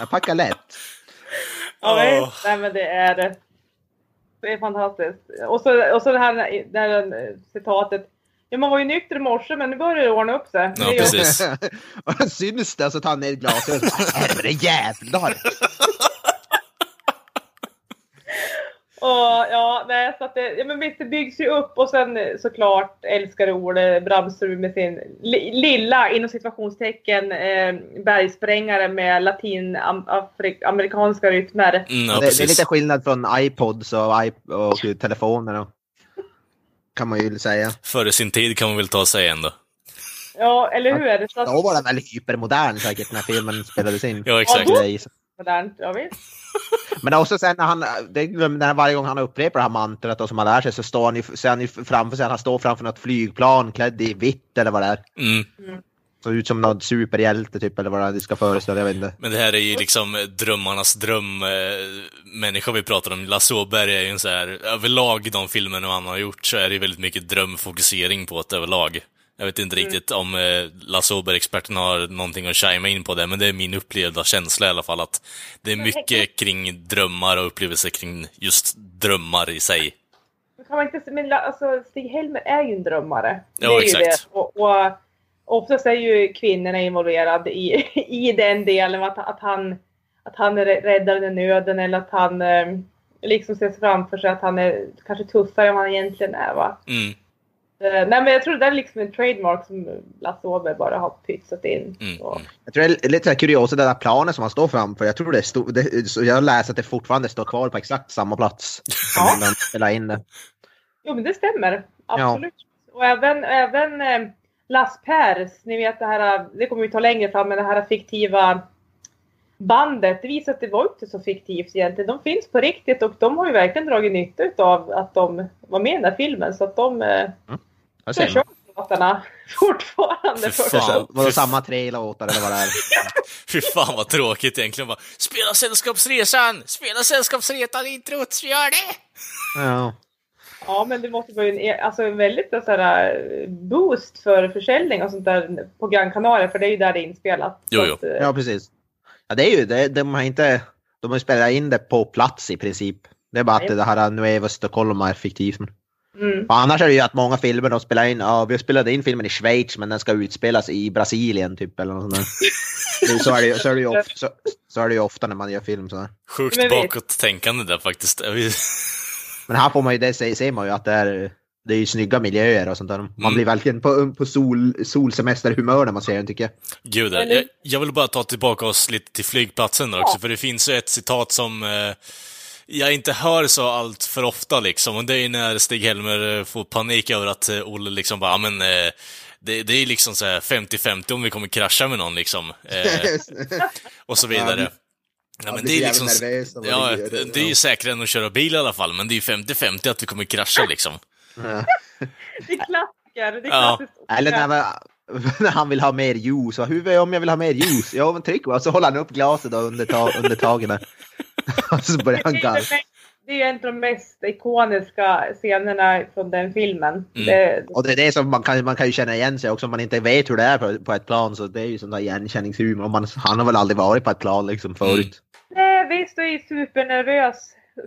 Jag packar lätt. Ja, visst. Nej men det är det. Är fantastiskt. Och så, och så det här, det här eh, citatet. Ja, man var ju nykter i morse men nu börjar det ordna upp sig. Ja, precis. och han syns det så tar han ner glasögonen bara, "Herre jävlar! Och, ja, nej, så att det, ja, men visst, det byggs ju upp och sen eh, såklart älskar Ole Bramsrud med sin li, lilla, inom situationstecken, eh, bergsprängare med latinamerikanska rytmer. Mm, ja, det, det är lite skillnad från iPods och, iP och telefoner. Och, kan man ju säga. Före sin tid kan man väl ta sig ändå. Ja, eller hur? Så att, Då var den väldigt hypermodern säkert när filmen spelades in. Ja, exakt. Ja, är- modernt, ja, visst. Men också sen när han, det glömde när varje gång han upprepar det här mantrat och som han lär sig så står han ju, ser han ju framför sig, han står framför något flygplan klädd i vitt eller vad det är. Mm. Ser ut som någon superhjälte typ eller vad det ska föreställa, jag vet inte. Men det här är ju liksom eh, drömmarnas dröm. eh, Människa vi pratar om. Lasse Åberg är ju en så här, överlag de filmerna han har gjort så är det ju väldigt mycket drömfokusering på det överlag. Jag vet inte riktigt om eh, Lasse Åberg-experten har någonting att chima in på det, men det är min upplevda känsla i alla fall att det är mycket kring drömmar och upplevelser kring just drömmar i sig. Kan man inte, men alltså, Stig Helmer är ju en drömmare. Ja, exakt. Och, och oftast är ju kvinnorna involverade i, i den delen. Att, att, han, att han är räddaren i nöden eller att han eh, liksom ser framför sig att han är kanske tuffare än vad han egentligen är. Va? Mm, nej men jag tror det där är liksom en trademark som Lasse Åberg bara har pytsat in. Mm, Så. mm. Jag tror det är lite kuriosa, det där planet som han står framför, jag tror det, stod, det så jag läser att det fortfarande står kvar på exakt samma plats. Som Ja. han spelade in det. Jo men det stämmer. Absolut. Och även, även eh, Las Pers, ni vet det här, det kommer vi ta längre fram, men det här fiktiva bandet, det visar att det var inte så fiktivt egentligen. De finns på riktigt och de har ju verkligen dragit nytta av att de var med i den här filmen. Så att de eh, Jag så ser kör låtarna fortfarande. Fy för fan. Var det samma tre låtar eller vad det är? Fy fan vad tråkigt egentligen bara. Spela Sällskapsresan! Spela Sällskapsresan introt, gör det! Ja. Ja, men det måste vara en, alltså en väldigt så här, boost för försäljning och sånt där på Grand Canaria, för det är ju där det är inspelat. Jo, Så jo. att, eh, ja, precis. Ja, det är ju det. De har inte... De har ju spelat in det på plats i princip. Det är bara att Nej. det här Nueva Stockholm är fiktivt. Mm. Och annars är det ju att många filmer de spelar in, ja vi spelade in filmen i Schweiz men den ska utspelas i Brasilien typ eller något sånt där. Det- så, är det, ju- så, är det ju ofta, så, så är det ju ofta när man gör film sådär. Sjukt Men vi- bakåt tänkande där faktiskt. Men här får man ju, det ser, ser man ju att det är, det är ju snygga miljöer och sånt där. Man Mm. blir verkligen på, på sol, solsemesterhumör när man ser den tycker jag. Gud, jag, jag vill bara ta tillbaka oss lite till flygplatsen också, för det finns ju ett citat som eh, jag inte hör så allt för ofta liksom, och det är ju när Stig-Helmer eh, får panik över att eh, Olle liksom bara, "Ja, men eh, det, det är liksom så här 50-50 om vi kommer krascha med någon liksom, och så vidare. Ja, men det är liksom, ja, det är ju säkrare än att köra bil i alla fall, men det är ju 50-50 att vi kommer krascha liksom. Ja. Det är klassiker. Det är Ja. Eller när, när han vill ha mer juice. Och hur är om jag vill ha mer juice? Ja men tryck bara. Så håller han upp glaset då under, ta, under tagen. Och så börjar han Det är, garva. det, är ju en av de mest ikoniska scenerna från den filmen. Mm. Det, Och det är det som man kan, man kan ju känna igen sig också om man inte vet hur det är på, på ett plan. Så det är ju sån där igenkänningshumor. Och Man, han har väl aldrig varit på ett plan liksom förut. nej, visst, du är supernervös.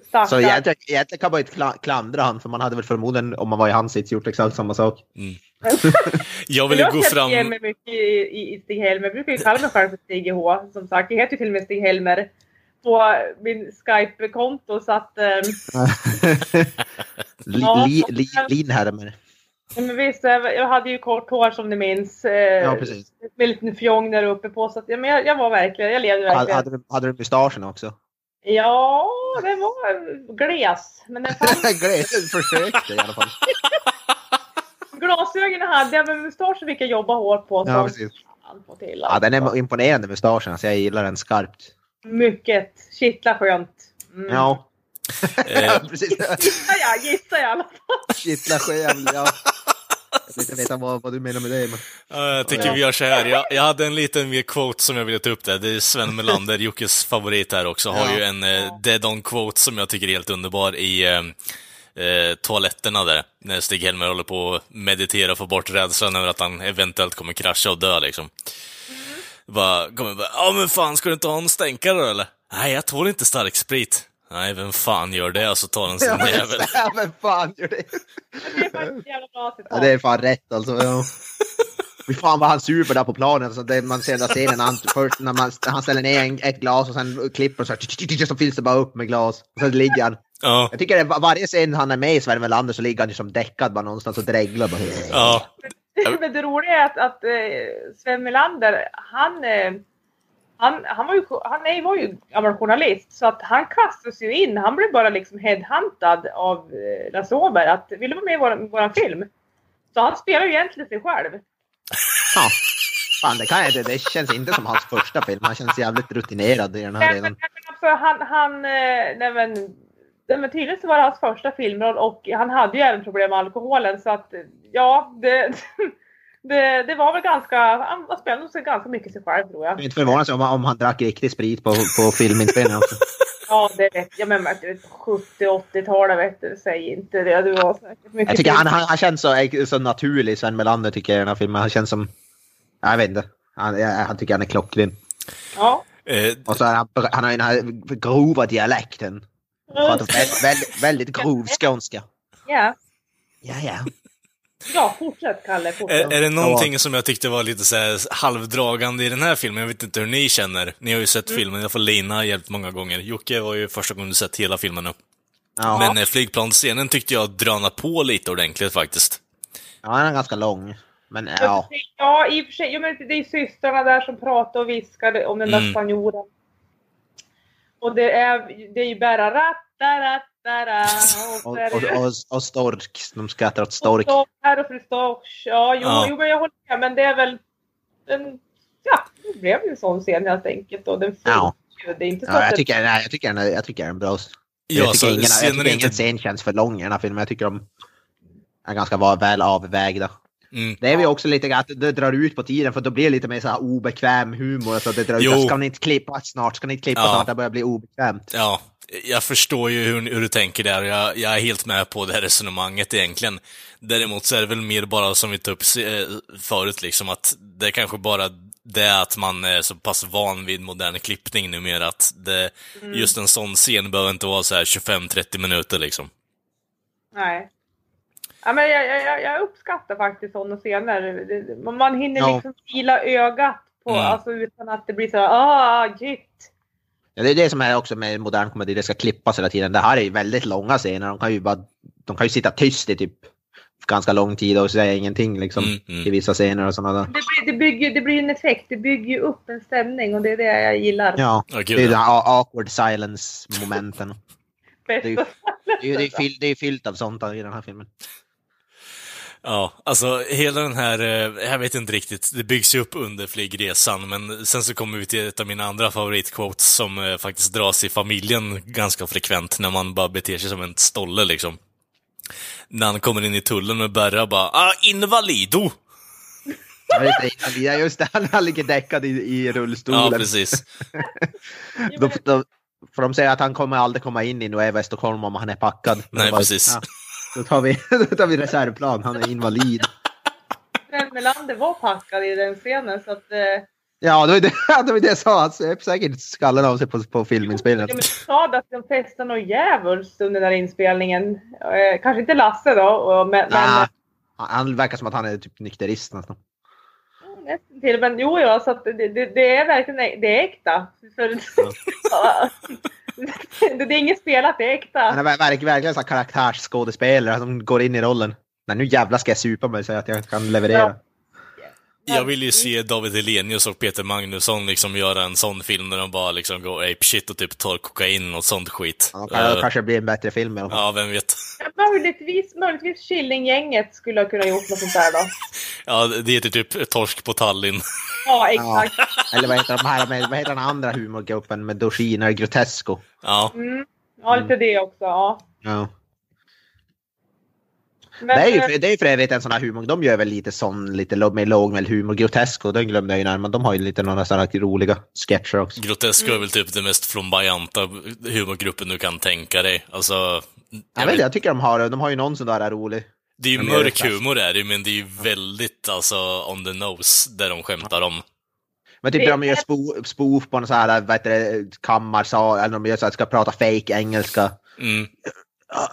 Stackarn. Så egentligen, egentligen kan man inte kla- klandra han. För man hade väl förmodligen om man var i hans sits gjort exakt samma sak. Jag ville jag gå fram... mig mycket i, i, i Stig Helmer. Jag brukar ju kalla mig själv för Stig H. Som sagt, jag heter ju till och med Stig Helmer på min Skype-konto. Så att, eh, li, Ja. li, li, men visst, jag hade ju kort hår som ni minns. Eh, Ja precis. Med en liten fjong där uppe på. Så att, ja, men jag, jag var verkligen, jag levde verkligen. hade, du, hade du mustaschen också? Ja, den var gles. Men den fanns. Glädjen försökte i alla fall. Glasögonen hade jag, men mustaschen fick jag jobba hårt på. Ja, som precis. till, Ja, den alltså. är imponerande mustaschen. Alltså, jag gillar den skarpt. Mycket. Kittla skönt. Mm. Ja. Eh. Gissar jag, gissar jag i alla fall. Kittla själv, ja. Jag vill inte veta vad, vad du menar med det. Men... Ja, jag tycker vi gör så här. Jag, jag hade en liten mer quote som jag ville ta upp där. Det är Sven Melander, Jockes favorit här också, har Ja. ju en eh, dead-on quote som jag tycker är helt underbar i eh, eh, toaletterna där. När Stig-Helmer håller på att meditera och få bort rädslan över att han eventuellt kommer krascha och dö liksom. Bara, kommer bara, ja men fan, ska du inte ha en stänkare då eller? Nej, jag tål inte stark sprit. Nej, vem fan gör det? Alltså tar en sån jävel. Ja, men fan gör det? Det är faktiskt ett jävla bra Ja, det är fan rätt alltså. Ja. Fy fan vad han super där på planen. Alltså, det, man ser den där scenen när han, först när man, han ställer ner en, ett glas och sen klipper och så, här, så fylls det bara upp med glas. Och sen ligger han. Ja, Jag tycker att varje scen han är med i Sven Melander så ligger han ju som däckad bara någonstans och dreglar. Bara. ja. Men det roliga är att, att eh, Sven Melander, han, eh, han, han, var ju, han var ju gammal journalist så att han kastas ju in. Han blev bara liksom headhuntad av eh, Lasse Åberg att vill du vara med i vår, vår film? Så han spelar ju egentligen sig själv. Ja. Fan, det, kan jag, inte. det känns inte som hans första film. Han känns jävligt rutinerad i den här men alltså, han, han, nej, men, men tydligen så var det hans första filmroll och han hade ju även problem med alkoholen så att ja, det, det, det var väl ganska, han spelade sig ganska mycket sig själv tror Jag jag. är inte förvånad om, om han drack riktig sprit på, på filminspelningen också. Ja, det vet jag. Men vet du, 70-80-talet vet du, säg inte det. Det var säkert mycket Jag tycker han, han, han känns så, så naturlig, Sven Melander tycker jag i den här filmen. Han känns som... Jag vet inte. Han, jag, han tycker han är klockren. Ja. Eh, Och så är han, han har den här grova dialekten. Pratar väldigt, väldigt, väldigt grov skånska. Ja. Ja, ja. Ja, fortsätt Kalle. är, Fortsätt. är det någonting som jag tyckte var lite så här halvdragande i den här filmen? Jag vet inte hur ni känner. Ni har ju sett Mm. filmen, i alla fall Lina har hjälpt många gånger. Jocke var ju första gången du sett hela filmen nu. Ja, Men eh, flygplansscenen tyckte jag dröna på lite ordentligt faktiskt. ja han är ganska lång. Men ja. Ja, i och för sig. Jo, men det är systrarna där som pratar och viskar om den där Mm. spanjoren. Och det är, det är ju bara ratta, och Och, och, och, stork. De skrattar åt stork. Och här och fru Storch. Ja, jo, Ja. jo, men jag håller med. Men det är väl... En, ja, det blev ju en sån scen helt enkelt. Och den Ja. Det är inte så Ja, att jag tycker, nej, jag tycker den är, jag tycker den är bra. Ja, jag så tycker ingen, jag tycker ingen scen känns för lång i den här filmen. Jag tycker de är ganska väl avvägda. Mm. Det är ju också lite att det drar ut på tiden för då blir det lite mer så här obekväm humor. Så det drar ut. Ska ni inte klippa snart? Ska ni inte klippa Ja. snart? Det börjar bli obekvämt. Ja, jag förstår ju hur, hur du tänker där och jag, jag är helt med på det här resonemanget egentligen. Däremot så är det väl mer bara som vi tog upp eh, förut, liksom att det är kanske bara det att man är så pass van vid modern klippning numera att det, just en sån scen behöver inte vara så här 25-30 minuter liksom. Nej. Ja, men jag, jag, jag uppskattar faktiskt sådana scener. Man hinner Ja. liksom fila ögat på, Mm. alltså utan att det blir så här, ah, shit. Ja, det är det som är också med modern komedi, det ska klippas hela tiden. Det här är ju väldigt långa scener, de kan ju bara de kan ju sitta tyst i typ ganska lång tid och säga ingenting liksom Mm, mm. i vissa scener och sådana där. Det blir, det, bygger, det blir en effekt, det bygger ju upp en stämning och det är det jag gillar. Ja, Ja, det är den här awkward silence momenten. Bästa Det är ju, det är det är fyllt av sånt i den här filmen. Ja, alltså hela den här, eh, jag vet inte riktigt, det byggs ju upp under flygresan, men sen så kommer vi till ett av mina andra favoritquotes som eh, faktiskt dras i familjen ganska frekvent när man bara beter sig som en stolle liksom. När han kommer in i tullen med Berra bara ah, invalido! Ja, just det, han ligger däckad i, i rullstolen. Ja, precis. Då, då, för de säger att han kommer aldrig komma in i Nueva Stockholm om han är packad. Nej, bara, precis. Ja, då, tar vi, då tar vi reservplan, han är invalid. Sven Melander var packad i den scenen så att... Eh, Ja, det var det, det, var det jag sa. Han söp säkert skallen av sig på, på ja, filminspelningen. men du sa att de testade något djävulskt under den inspelningen. Eh, kanske inte Lasse då, och, men... men Ah, han, verkar som att han är typ nykterist nästan. Till, men jo, ja, så att det, det, det är verkligen det är äkta. För, det, det är inget spelat, det är äkta. Han är ver- verk, verkligen en sån här karaktärsskådespelare som går in i rollen. Men nu jävlar ska jag supa mig så att jag kan leverera. Ja. Jag vill ju se David Hellenius och Peter Magnusson liksom göra en sån film där de bara liksom går ape shit och typ tar kokain och sånt skit. Ja, kan, Eh, kanske blir en bättre film i alla fall. ja, vem vet. Möjligtvis, möjligtvis Killinggänget skulle ha kunnat gjort något sånt där då. Ja, det heter typ Torsk på Tallinn. Ja, exakt. Eller vad heter de här med, vad heter den andra humorgruppen med Doshiner Grotesco? Ja. Mm. Ja, lite det också. Ja. Ja. Men, Det är ju för, det är ju för övrigt en sån här humor, de gör väl lite sån, lite mer lågmäld humor. Grotesco, den glömde jag ju när, men de har ju lite några sådana här roliga sketcher också. Grotesco är väl typ den mest flamboyanta humorgruppen du kan tänka dig. Alltså, jag Jag vet, vet, inte, jag tycker de har, de har ju någon sån där rolig. det är ju Men det är mörk humor är det men det är ju väldigt alltså on the nose, där de skämtar om. Men typ Det- de gör spo, spoof på någon sån här, vad heter det, kammarsal, eller de gör så att ska prata fake engelska. Mm.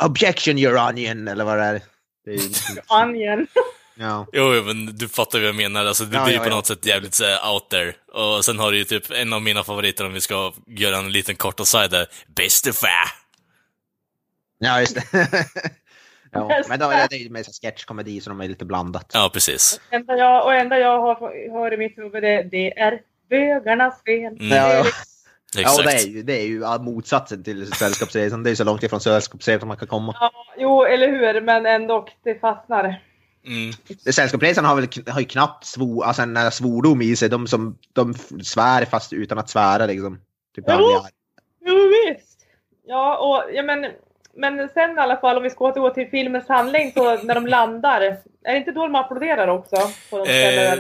Objection your onion, eller vad det är. Det är Onion. ja. Jo, jo, men du fattar vad jag menar. Alltså, det Ja, blir ja, på ja. något sätt jävligt så här, out there. Och sen har du ju typ en av mina favoriter om vi ska göra en liten kort aside där. Bäste fä! ja, just det. ja, men då är det ju mer så sketchkomedi så de är lite blandat. Ja, precis. enda jag, och enda jag har, har i mitt huvud det, det är bögarnas fel. Mm. Ja, ja. Exakt. Ja, och det är ju, det är ju motsatsen till Sällskapsresan. Det är ju så långt ifrån Sällskapsresan som man kan komma. Ja, jo, eller hur, men ändå, det fastnar. Mm. Sällskapsresan har väl har ju knappt svo, alltså en svordom i sig. De som de svär fast utan att svära liksom. Typ Jo. Jo, visst. Ja, och, ja men, men sen i alla fall om vi ska återgå till filmens handling så när de landar, är det inte då de applåderar också? På de Eh,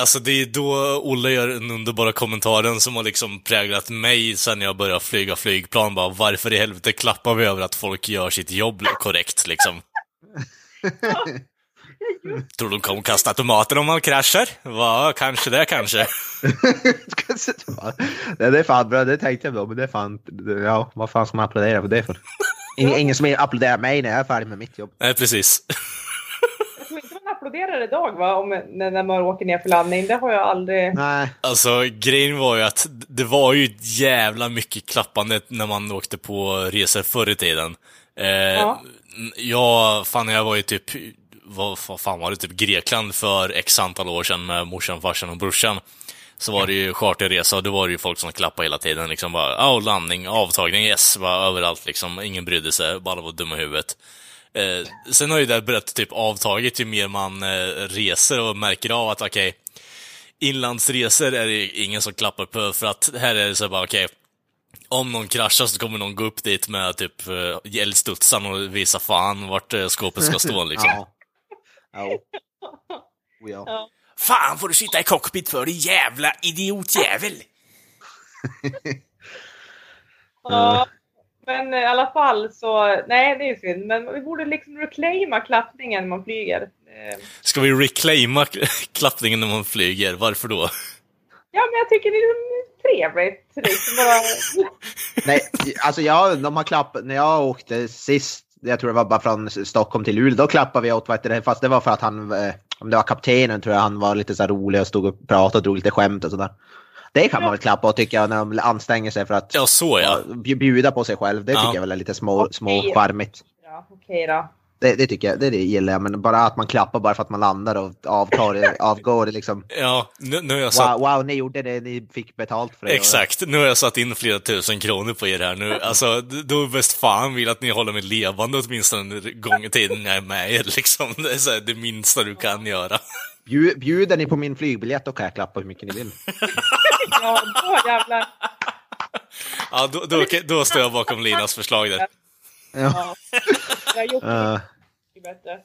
alltså det är då Olle gör den underbara kommentaren som har liksom präglat mig sen jag började flyga flygplan. Bara, varför i helvete klappar vi över att folk gör sitt jobb korrekt liksom? Tror de kommer kasta tomater om man kraschar? Va, kanske det kanske. det, det är fan bra, det tänkte jag på. Men det är fan, ja, vad fan ska man applådera för det för? Ingen, ingen som applåderar mig när jag är färdig med mitt jobb. Nej, precis. Jag tror inte man applåderar idag va, om, när, när man åker ner för landning. Det har jag aldrig... Nej, Alltså, grejen var ju att det var ju ett jävla mycket klappande när man åkte på resor förr i tiden. Eh, Ja. Jag, fan jag var ju typ, vad, vad fan var det, typ Grekland för x antal år sedan med morsan, farsan och brorsan. Så var det ju charterresa och då var det ju folk som klappade hela tiden. Liksom bara, ja, landning, avtagning, yes, bara överallt liksom. Ingen brydde sig, bara var dumma i huvudet. Eh, sen har ju det börjat typ avtagit ju mer man eh, reser och märker av att okej, inlandsresor är det ingen som klappar på för att här är det så bara okej, om någon kraschar så kommer någon gå upp dit med typ eh, eldstudsaren och visa fan vart eh, skåpet ska stå liksom. ja. Ja. Oh, ja. Fan får du sitta i cockpit för din jävla idiotjävel! Ja, men i alla fall så, nej det är synd. Men vi borde liksom reclaima klappningen när man flyger. Eh, Ska vi reclaima klappningen när man flyger? Varför då? Ja, men jag tycker det är trevligt. Liksom bara... Nej, alltså jag, de har klappat, när jag åkte sist, jag tror det var bara från Stockholm till Luleå, då klappade vi åt, vad heter det, fast det var för att han, eh, om det var kaptenen tror jag, han var lite så här rolig och stod och pratade och drog lite skämt och sådär. Det kan man väl klappa och tycker jag när de anstränger sig för att Ja, så ja. bj- bjuda på sig själv. Det Ja. tycker jag väl är lite små, små charmigt. Ja, okej då. Det, det tycker jag, det, det gillar jag. Men bara att man klappar bara för att man landar och avtar, avgår det liksom. Ja, nu, nu har jag satt... Wow, wow, ni gjorde det, ni fick betalt för det. Exakt, nu har jag satt in flera tusen kronor på er här nu. Alltså, då är bäst fan vill att ni håller mig levande åtminstone en gång i tiden jag är med er liksom. Det är så här, det minsta du kan göra. Bju- Bjuder ni på min flygbiljett då kan jag klappa hur mycket ni vill. Ja, då jävlar. Ja, då, då, då står jag bakom Linas förslag där. Ja. Jag har gjort det Uh, mycket bättre.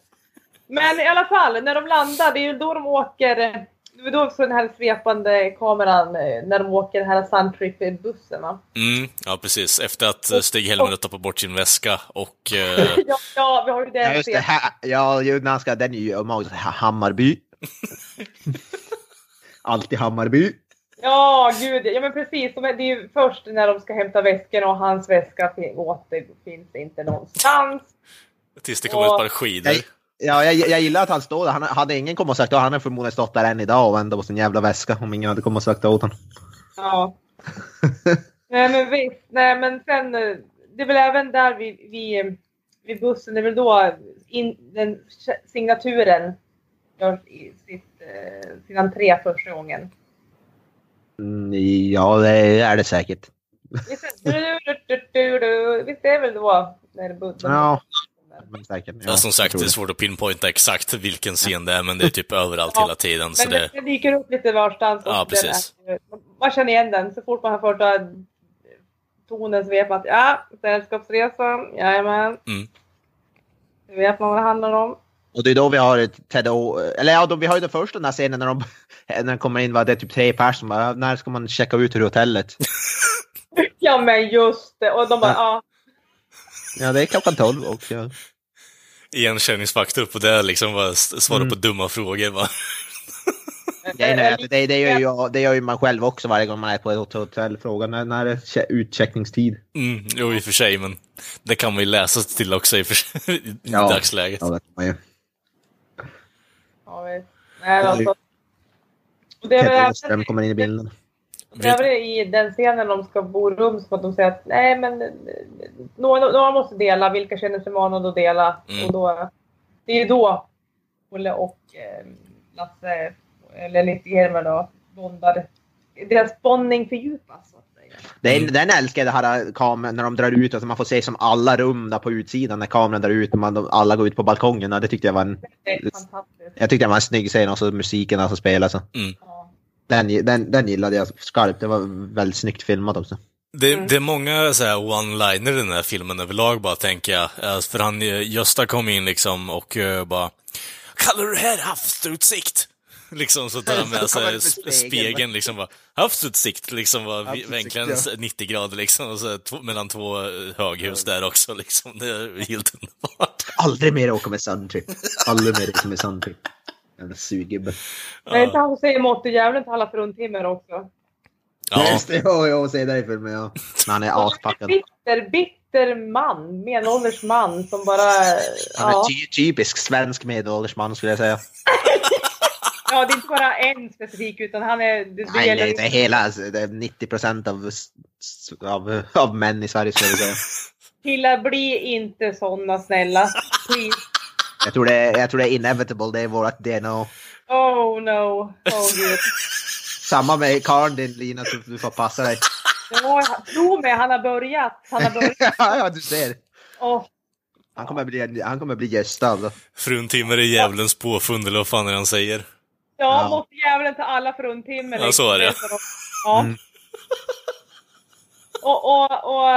Men i alla fall, när de landar, det är ju då de åker, det är då så den här svepande kameran, eh, när de åker den här Suntrip-bussen va? Mm, ja precis. Efter att eh, Stig-Helmer har tappat bort sin väska och... Eh, Ja, ja vi har ju ja, den just det. Ha, ja, ju- när han ska, den är ju också Ha- Hammarby. Alltid Hammarby. Ja, gud. Ja, men precis. Det är ju först när de ska hämta väskan och hans väska fin- återfinns inte någonstans. tills det kommer ett par skidor. Jag, ja, jag, jag gillar att han står där. Han, hade ingen kommit och sagt det, han hade förmodligen stått där än idag och väntat på sin jävla väska om ingen hade kommit och sagt åt honom. Ja. Nej, men visst. Nej, men sen, det är väl även där vid, vid, vid bussen, det är väl då in, den signaturen gör i sitt, eh, sin entré första gången. Mm, ja, det är det säkert. Visst är, det väl då när bussen Ja, men säkert. Ja, som sagt, det är svårt att pinpointa exakt vilken scen det är, men det är typ överallt Ja, hela tiden. Så Men det, det, det dyker upp lite varstans. Ja, precis. är- man känner igen den så fort man har fått äh, tonen svepat. Ja, sällskapsresan, jajamän. Mm. Nu vet man vad det handlar om. Och det är då vi har ett Ted O, eller ja, då, vi har ju den första den här scenen när de, när de kommer in, vad det är typ tre personer, bara, när ska man checka ut ur hotellet? Ja men just det. Och de bara, ja. Ja, det är klockan tolv och ja. igenkänningsfaktor på det, liksom bara svara Mm. på dumma frågor. Va? Att det, det, gör ju, det gör ju man själv också varje gång man är på ett hotell. Frågan är när det är utcheckningstid. Mm, jo, i och för sig, men det kan man ju läsa till också i, för, i Ja. dagsläget. Ja, det kan man ju. Nej, alltså. Det är väl kommer in i bilden. Det är väl i den scenen de ska bo rum som att de säger att nej men några, några måste dela, vilka känner sig manade att dela? Mm. Och då, det är ju då Olle och eh, Lasse, eller Nitti-Helmer då, bondar. Deras bondning fördjupas att säga. Den, den älskar jag det här kameran när de drar ut och så man får se som alla rum där på utsidan när kameran drar ut och man, alla går ut på balkongen. Ja, Det tyckte jag var en, jag tyckte det var en snygg scen och så musiken som spelas. Så. Ja. Den, den, den gillade jag skarpt. Det var väldigt snyggt filmat också. Det, Mm. det är många så här one-liner i den här filmen överlag bara, tänker jag. För han, eh, Gösta kom in liksom och eh, bara Kallar du det här havsutsikt? Liksom så tar han med sig spegeln. spegeln liksom bara Havsutsikt liksom var vi- Havsutsikt, vinklarna ja. 90 grader liksom och så två, mellan två eh, höghus där också liksom. Det är helt underbart. Aldrig mer åka med Suntrip. Aldrig mer åka med Suntrip. Jävla sugibbe. Det är inte han som säger mottodjävulen till alla fruntimmer också. Ja, Just det, ja, jag ser det i filmen ja. Men han är aspackad. Bitter, bitter man, medelålders man som bara... Han är Ja, ty typisk svensk medelålders man skulle jag säga. Ja, det är inte bara en specifik utan han är... Det, det Nej, gäller det, det är hela, alltså, det är 90 procent av, av, av män i Sverige skulle jag säga. Killar, bli inte såna snälla. Please. Jag tror det är, jag tror det är inevitable, det är vårt DNA. Oh no. Oh gud. Samma med Karl din Lina, så du får passa dig. Ja, tro mig, han har börjat. Han har börjat. ja, du ser. Åh, Han kommer bli, han kommer bli gästad. Alltså. frun Timmer är djävulens påfund eller vad fan är det han säger? Ja, Ja. måste djävulen ta alla fruntimmer. Ja, så är det. Ja. Mm. Och, och, och,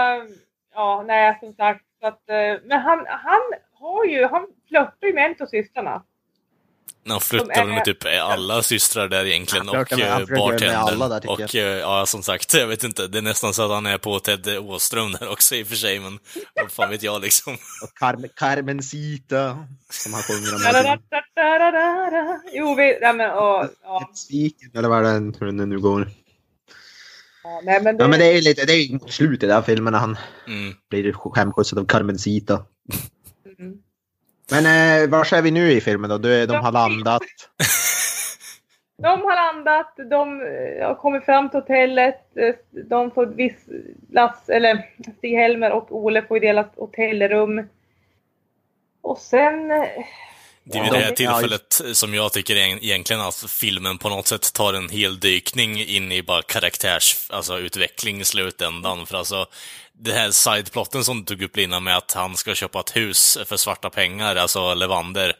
ja, nej, som sagt. Så att, eh, men han, han har ju, han flörtar ju med en av systrarna. Han flyttar De är- väl med typ alla systrar där egentligen och flörtar eh, flörtar bartendern. där, och eh, ja, som sagt, jag vet inte. Det är nästan så att han är på Ted Åström där också i och för sig, men vad fan vet jag liksom. Och Carmen, Carmencita, som han sjunger om. Jo, vi, nej, men, och, ja, Sviken, eller vad är det hur den nu går. ja, nej, men det, Ja men det är ju lite, det är slutet av filmen när han Mm. blir hemskjutsad av Carmencita. Mm. Men eh, var är vi nu i filmen då? De, de har landat. De har landat, de eh, har kommit fram till hotellet. eh, De får viss Lass, eller Stig-Helmer och Ole får dela hotellrum. Och sen... eh, Det är ju Ja, det de- här tillfället som jag tycker är egentligen att filmen på något sätt tar en hel dykning in i bara karaktärs, alltså i slutändan. För alltså, det här sideplotten som du tog upp innan med att han ska köpa ett hus för svarta pengar, alltså Levander,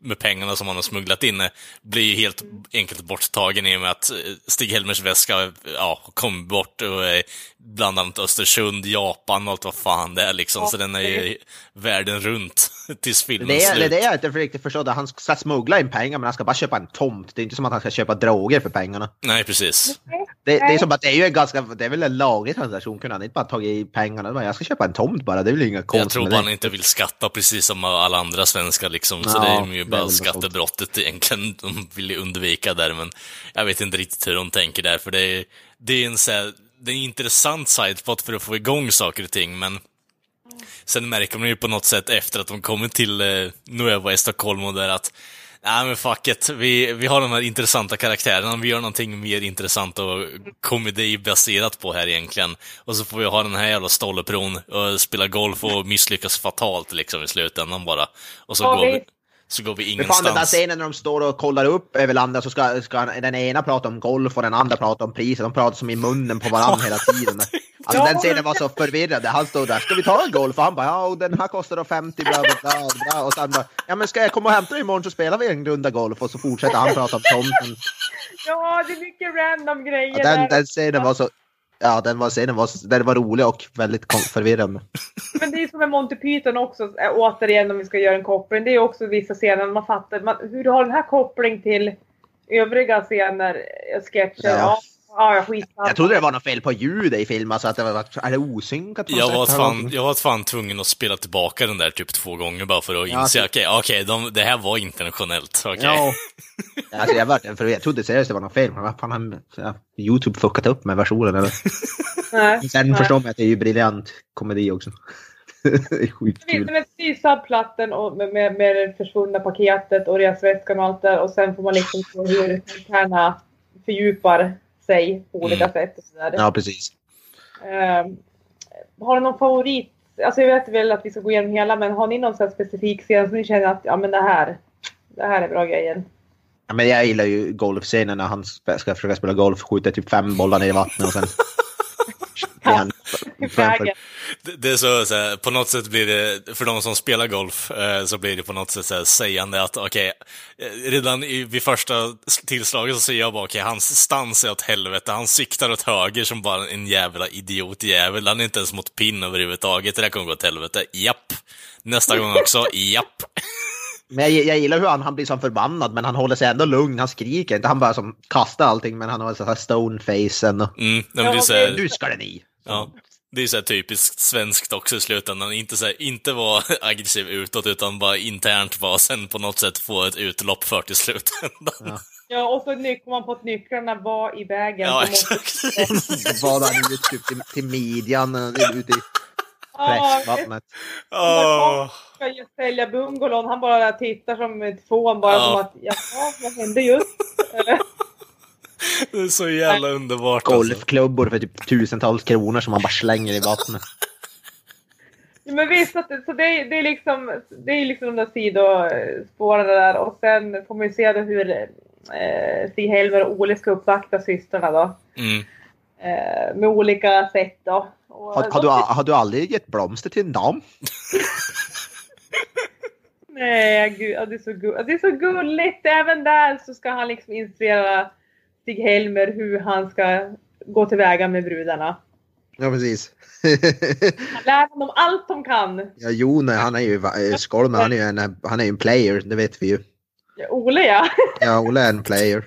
med pengarna som han har smugglat in, eh, blir ju helt enkelt borttagen i och med att eh, Stig-Helmers väska ja, kom bort och eh, bland annat Östersund, Japan och allt vad fan det är liksom. Så den är ju världen runt tills filmen Det är, det är slut. det jag inte riktigt förstår. Han ska smuggla in pengar men han ska bara köpa en tomt. Det är inte som att han ska köpa droger för pengarna. Nej, precis. Det, det är som att det är ju en ganska, det är väl en laglig transaktion. Kunde han inte bara tagit i pengarna? Jag ska köpa en tomt bara. Det är väl inga Jag konstigt tror med bara han inte vill skatta precis som alla andra svenskar liksom. Så Ja, det är ju bara skattebrottet egentligen. De vill ju undvika där, men jag vet inte riktigt hur de tänker där, för det är, det är en så här, det är en intressant sideplot för att få igång saker och ting, men sen märker man ju på något sätt efter att de kommer till eh, Nueva i Stockholm och där att Nej men fuck it. Vi, vi har de här intressanta karaktärerna, vi gör någonting mer intressant och komedibaserat på här egentligen. Och så får vi ha den här jävla stollepron och spela golf och misslyckas fatalt liksom i slutändan bara. Och så, Ja, går, vi. Så går vi Men fan den där ingenstans. scenen när de står och kollar upp över landet så ska, ska den ena prata om golf och den andra prata om priset. De pratar som i munnen på varandra hela tiden. Alltså den scenen var så förvirrande. Han stod där, ska vi ta en golf? Och han bara, ja och den här kostar då 50 bla bla bla. bla. Och sen bara, ja men ska jag komma och hämta dig imorgon så spelar vi en runda golf. Och så fortsätter han prata om tomten. Ja, det är mycket random grejer Ja, den, den scenen var så, ja den var, scenen var, den var rolig och väldigt förvirrande. Men det är som med Monty Python också, äh, återigen om vi ska göra en koppling. Det är också vissa scener man fattar man, hur du har den här koppling till övriga scener, äh, sketcher. Ja. Ja. Ja, jag trodde det var något fel på ljudet i filmen, så att det var, är det osynkat på något Jag sätt var, fan, jag var fan tvungen att spela tillbaka den där typ två gånger bara för att Ja, inse, så- okej, okej, de- det här var internationellt. Okej. Ja. Alltså jag, var, för jag trodde seriöst det var något fel, men vad fan har Youtube fuckat upp med versionen eller? Nej. Sen Nej. förstår man att det är ju briljant komedi också. det är skitkul. men sy subplatten och med, med, med det försvunna paketet och resväskan och allt där och sen får man liksom se hur karaktärerna fördjupar sig på olika Mm. sätt och sådär. Ja, precis. Ehm, har du någon favorit? Alltså jag vet väl att vi ska gå igenom hela men har ni någon här specifik scen som ni känner att ja men det här, det här är bra grejer? Ja, men jag gillar ju golfscenen när han ska försöka spela golf, skjuter typ fem bollar ner i vattnet och sen... han framför-. Det, är så, så här, på något sätt blir det, för de som spelar golf, eh, så blir det på något sätt så här, sägande att okej, eh, redan i, vid första tillslaget så ser jag bara okej, hans stans är åt helvete, han siktar åt höger som bara en jävla idiotjävel, han är inte ens mot pinn överhuvudtaget, det där kommer gå åt helvete, japp. Nästa gång också, japp. Men jag, jag gillar hur han, han blir så förbannad, men han håller sig ändå lugn, han skriker inte. Han bara som kastar allting, men han har så här stonefacen och... Mm, Ja, Nu ska den i! Ja. Det är så här typiskt svenskt också i slutändan. Inte, så här, inte vara aggressiv utåt, utan bara internt vara sen på något sätt få ett utlopp för till slutändan. Ja och så nyck- man på att nycklarna var i vägen. Ja, exakt. Vad han ut typ till, till midjan, eh, ute i Ja, pressvattnet. Åh. ska ju sälja bungalown. Han bara tittar som ett fån bara Ja. som att jaha, vad hände just? Det är så jävla underbart alltså. Golfklubbor för typ tusentals kronor som man bara slänger i vattnet. Ja, Men visst, att, det- så det, är- det är liksom, det är liksom de där sidospåren där och sen får man ju se då hur eh, Stig-Helmer och Ole ska uppvakta systrarna då. Mm. Eh, med olika sätt då. Och Har, har, du, har du aldrig gett blomster till en dam? Nej, gud, ja, det, är så det är så gulligt. Även där så ska han liksom instruera Stig-Helmer hur han ska gå tillväga med brudarna. Ja, precis. Han lär honom allt de kan. ja, Jon, han är ju eh, Skolmen, han är ju en, han är en player, det vet vi ju. Ja, Ole ja. Ja, Olle är en player.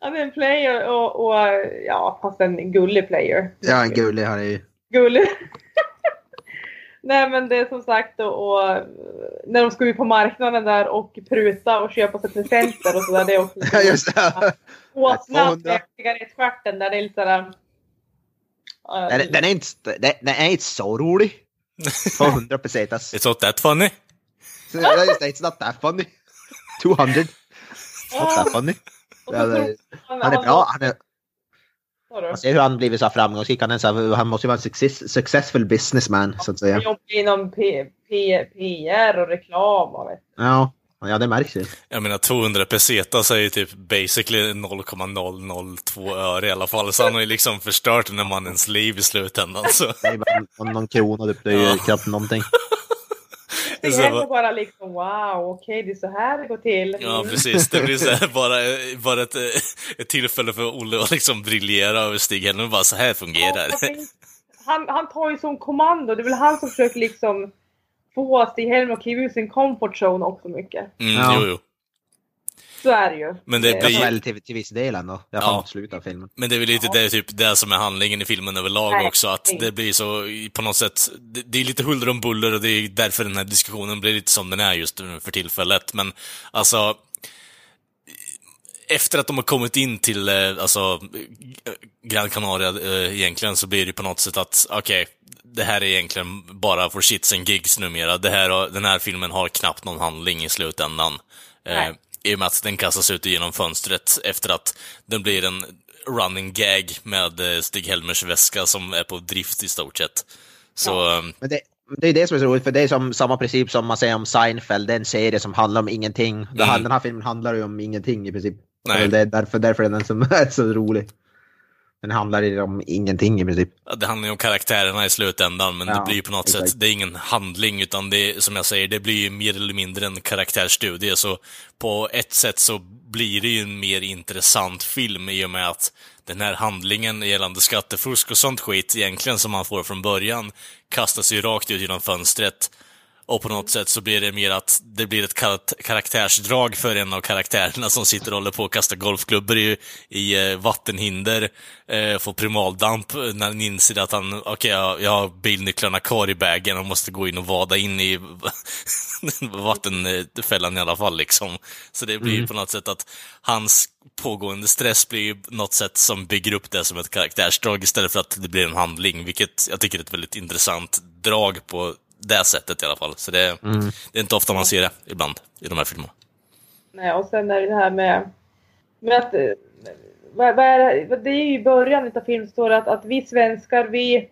Han är en player och, och ja, fast en gullig player. Ja, en gullig, han är ju... Gullig. Nej men det är som sagt och, och när de ska ut på marknaden där och pruta och köpa sig presenter och sådär. Det är också Ja, just det. åsnan 200. med cigarettstjärten där det är lite sådär... ja, Den, den, är inte, den, den är inte så rolig. 200 pesetas. It's not that funny. Ja, just det, It's not that funny. 200. It's not that funny. han, är bra. Han, är? Man ser hur han blivit så framgångsrik. Han, är så, här- han måste ju vara en success, successful businessman, så att säga. Han jobbar inom P, P, PR och reklam och vet. Ja, ja det märks ju. Jag menar 200 pesetas är ju typ basically 0,002 öre i alla fall, så han har ju liksom förstört den här mannens liv i slutändan. Så. Det är bara någon, krona, typ. det är ju Ja. knappt någonting. Det är bara- bara liksom wow, okej det är så här det går till. Ja, Mm. precis. Det blir så här, bara, bara ett, ett tillfälle för Olle att liksom briljera över Stig-Helmer. Bara så här fungerar det. Han, han tar ju som kommando. Det är väl han som försöker liksom få Stig-Helmer att kliva ur sin comfort zone också mycket. Mm, Ja. jo, jo. Så är det ju. Men det Eh, blir- väl till, till viss del ändå. Jag Ja. slutet av filmen. Men det är väl lite det, typ, det som är handlingen i filmen överlag Nej, också, att det blir så på något sätt, det, det är lite huller om buller och det är därför den här diskussionen blir lite som den är just nu för tillfället. Men alltså, efter att de har kommit in till eh, alltså, Gran Canaria eh, egentligen så blir det på något sätt att, okej, det här är egentligen bara for shits and gigs numera. Det här, den här filmen har knappt någon handling i slutändan. Eh, Nej. I och med att den kastas ut genom fönstret efter att den blir en running gag med eh, Stig-Helmers väska som är på drift i stort sett. Så, eh, Men det, det är det som är så roligt, för det är som samma princip som man säger om Seinfeld, det är en serie som handlar om ingenting. Mm. Den här filmen handlar ju om ingenting i princip. Nej. Det är därför, därför är den som är så rolig. Den handlar ju om ingenting i princip. Ja, Det handlar ju om karaktärerna i slutändan, men Ja, det blir ju på något exakt. sätt, det är ingen handling, utan det är, som jag säger, det blir ju mer eller mindre en karaktärsstudie, så på ett sätt så blir det ju en mer intressant film i och med att den här handlingen gällande skattefusk och sånt skit egentligen som man får från början kastas ju rakt ut genom fönstret Och på något sätt så blir det mer att det blir ett kar- karaktärsdrag för en av karaktärerna som sitter och håller på att kasta golfklubbor i, i eh, vattenhinder, eh, får primaldamp när han inser att han, okej, jag, jag har bilnycklarna kvar i bagen och måste gå in och vada in i vattenfällan i alla fall liksom. Så det blir ju på något sätt att hans pågående stress blir ju något sätt som bygger upp det som ett karaktärsdrag istället för att det blir en handling, vilket jag tycker är ett väldigt intressant drag på det sättet i alla fall. Så det, det är inte ofta man ser det ibland i de här filmerna. Nej, och sen är det det här med, med att... eh, Vad, vad är det, det är ju i början av filmen står det att, att vi svenskar, vi...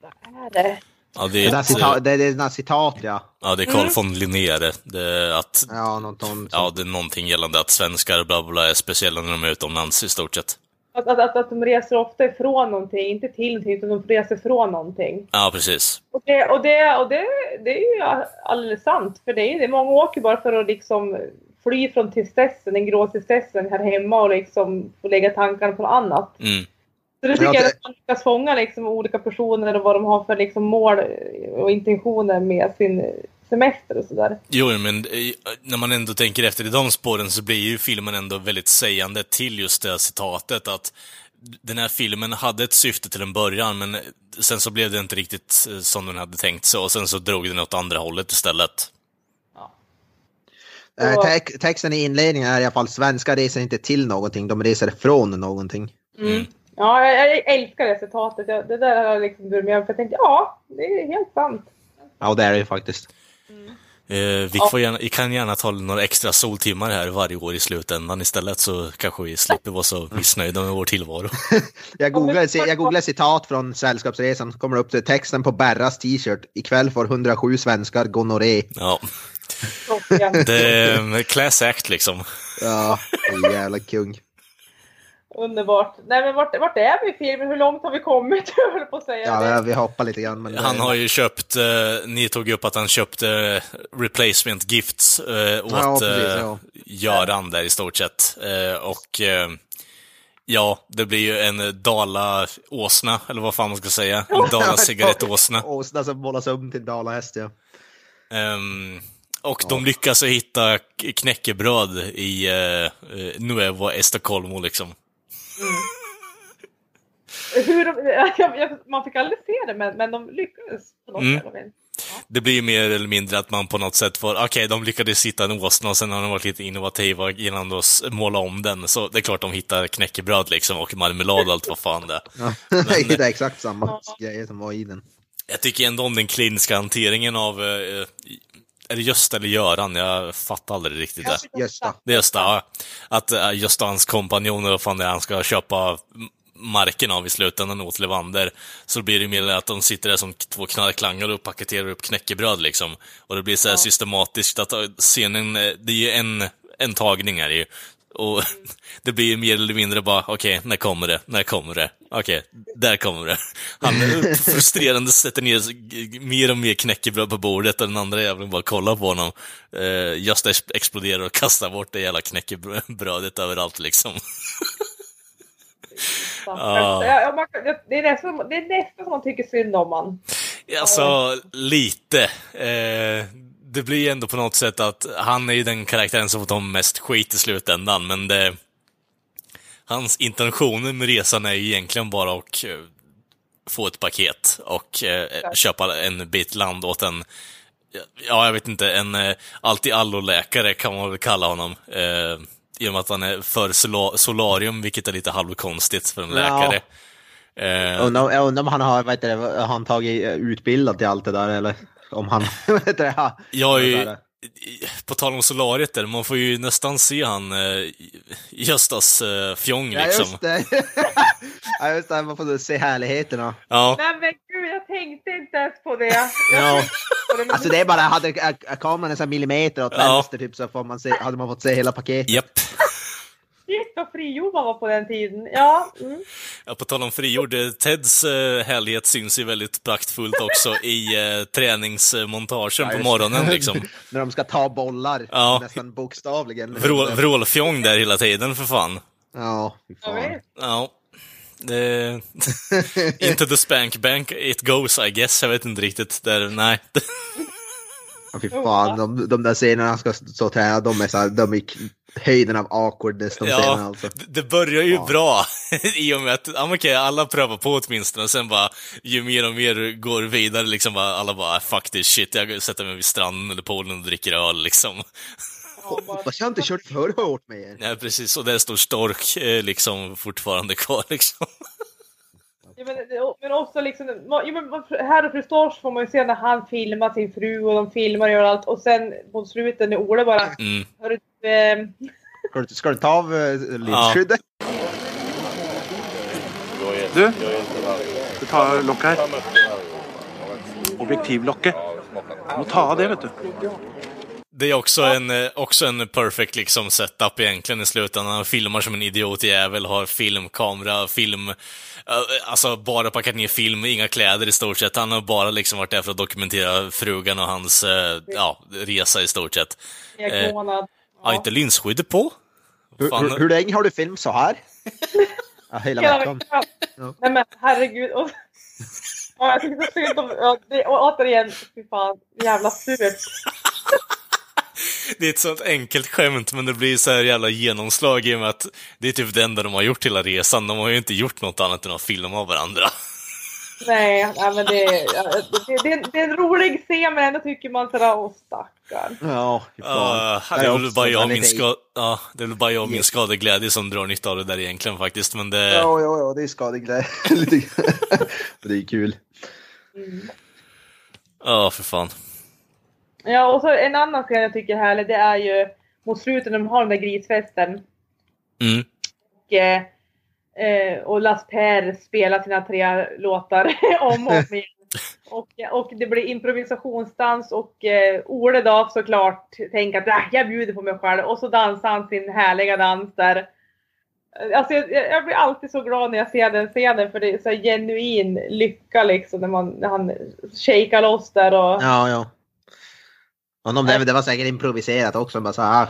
Vad är det? Ja, det Det, är, ett, cita- det, det är några citat ja. ja, det är Carl von Linné det. det. är Att, Ja, något om... ja, det är någonting gällande att svenskar bla bla, bla är speciella när de är utomlands i stort sett. Att, att, att, att de reser ofta ifrån någonting, inte till någonting, utan de reser från någonting. Ja, precis. Och det, och det, och det, det är ju alldeles sant, för det är, det många åker bara för att liksom fly från tristessen, den grå tristessen här hemma och liksom få lägga tankarna på något annat. Mm. Så det tycker Ja, jag det- att man lyckas fånga liksom olika personer och vad de har för liksom mål och intentioner med sin semester och sådär. Jo, men eh, när man ändå tänker efter i de spåren så blir ju filmen ändå väldigt sägande till just det citatet att den här filmen hade ett syfte till en början, men sen så blev det inte riktigt eh, som den hade tänkt sig och sen så drog den åt andra hållet istället. Eh, te- texten i inledningen är i alla fall svenskar reser inte till någonting, de reser från någonting. Mm. Ja, jag, jag älskar det citatet. Jag, det där har jag liksom mig, för jag tänkte ja, det är helt sant. Ja, det är det ju faktiskt. Eh, vi, får gärna, vi kan gärna ta några extra soltimmar här varje år i slutändan istället så kanske vi slipper vara så missnöjda med vår tillvaro. Jag googlade, jag googlade citat från Sällskapsresan, kommer upp till texten på Berras t-shirt. Ikväll får 107 svenskar gonorré. Ja, det är en class act liksom. Ja, jävla kung. Underbart. Nej men vart, vart är vi i filmen? Hur långt har vi kommit? Jag höll på att säga Ja, det. vi hoppar lite grann. Men Han har ju köpt, eh, ni tog upp att han köpte eh, replacement gifts eh, åt Ja, precis, eh, ja. Göran där i stort sett. Eh, och eh, ja, det blir ju en Dala-åsna, eller vad fan man ska säga. En Dala-cigarettåsna. Åsna som målas om till dalahäst, ja. Ehm, och de lyckas hitta knäckebröd i uh, Nuevo Estocolmo liksom. Hur de, jag, jag, man fick aldrig se det men, men de lyckades på något Mm. sätt. vet. Det blir ju mer eller mindre att man på något sätt får, okej, de lyckades hitta en åsna och sen har de varit lite innovativa genom att s- måla om den. Så det är klart de hittar knäckebröd liksom och marmelad och allt vad fan det är. ja. det är exakt samma grejer som var i den. Jag tycker ändå om den kliniska hanteringen av, eh, är det Gösta eller Göran? Jag fattar aldrig riktigt det. Gösta. Det är Gösta, ja. Att uh, Gösta och hans kompanjoner, vad fan det är han ska köpa marken av i slutändan åt Levander, så blir det mer att de sitter där som två knarklangar och paketerar upp knäckebröd liksom. Och det blir så här systematiskt att uh, scenen, eh, det är ju en, en tagning är det ju. Och det blir ju mer eller mindre bara, okej, när kommer det? När kommer det? Okej, där kommer det. Han eh, frustrerande sätter ner mer och mer knäckebröd på bordet och den andra jäveln bara kollar på honom. Uh, Gösta ex- exploderar och kastar bort det jävla knäckebrödet överallt liksom. Ja. Ja, man, det, är nästan, det är nästan som man tycker synd om man. Alltså, lite. Eh, det blir ändå på något sätt att han är ju den karaktären som får ta mest skit i slutändan, men det... Hans intentioner med resan är ju egentligen bara att eh, få ett paket och eh, köpa en bit land åt en, ja, jag vet inte, en eh, allt-i-allo-läkare kan man väl kalla honom. Eh, I och med att han är för sola- solarium, vilket är lite halvkonstigt för en Ja. läkare. Eh, Undrar jag undrar om han har, vad heter det, har han tagit utbildad till allt det där eller om han, det, Jag är på tal om solariet där, man får ju nästan se han eh, Göstas eh, fjong Ja liksom. just det. ja just det, man får se härligheterna. Ja, Nej men gud, jag tänkte inte ens på det. Ja. Alltså det är bara, hade kameran en sån millimeter åt Ja. vänster typ så får man se, hade man fått se hela paketet. japp. Shit vad frigjord man var på den tiden. Ja. Mm. Ja, på tal om frigjord, eh, Teds eh, härlighet syns ju väldigt praktfullt också i eh, träningsmontagen på just morgonen liksom. När de ska ta bollar, Ja. nästan bokstavligen. Vrå, vrålfjong där hela tiden för fan. Ja, fy fan. Ja. Det... Into the spank bank it goes, I guess. Jag vet inte riktigt. Där, nej. Ja, fy fan, de, de där scenerna han ska stå och träna, de är, så här, de är höjden av awkwardness de scenerna Ja, alltså. det- börjar ju Ja. bra i och med att, ja okej, alla prövar på åtminstone, och sen bara, ju mer och mer går vidare, liksom bara, alla bara, fuck this shit, jag sätter mig vid stranden eller poolen och dricker öl, liksom. Hoppas jag inte kört för hårt med er. Ja, precis, och där står Stork eh, liksom fortfarande kvar, liksom. Ja, men, men också liksom, ja, men här och Fristage får man ju se när han filmar sin fru och de filmar och gör allt och sen mot slutet när Ola bara Mm. Hörru, Ska du, ska du ta av uh, linsskyddet? Du, du tar locket här. Objektivlocket. Du må ta av det, vet du. Det är också en, eh, också en perfect liksom setup egentligen i slutändan. Han filmar som en idiotjävel, har filmkamera, film... eh, Alltså bara packat ner film, inga kläder i stort sett. Han har bara liksom varit där för att dokumentera frugan och hans eh, ja, resa i stort sett. ekmånad. Har inte linsskyddet på? Hur, Fan. hur, hur länge har du film så här? Ja, hela veckan. Ja. Nej men herregud. Och, ja, jag tycker så synd om... Och återigen, fy fan, jävla surt. Det är ett sånt enkelt skämt, men det blir så här jävla genomslag i och med att det är typ det enda de har gjort hela resan. De har ju inte gjort något annat än att filma av varandra. Nej, ja, men det, det, det, det är en rolig scen men ändå tycker man sådär, åh stackarn. Ja. Uh, det är väl bara jag min, ska ja, det är väl bara jag och min skadeglädje som drar nytta av det där egentligen faktiskt, men det... Ja, ja, ja, det är skadeglädje. Det är kul. Ja, för fan. Ja, och så en annan scen jag tycker är härlig, det är ju mot slutet när de har den där grisfesten. Mm. Och, eh, eh, och Las Per spelar sina tre låtar om och om igen. Och, och det blir improvisationsdans och eh, Ole då såklart tänker att äh, jag bjuder på mig själv och så dansar han sin härliga dans där. Alltså jag, jag blir alltid så glad när jag ser den scenen för det är så genuin lycka liksom när, man, när han shakar loss där och Ja, ja. Och de, det, det var säkert improviserat också. Bara så här, ah,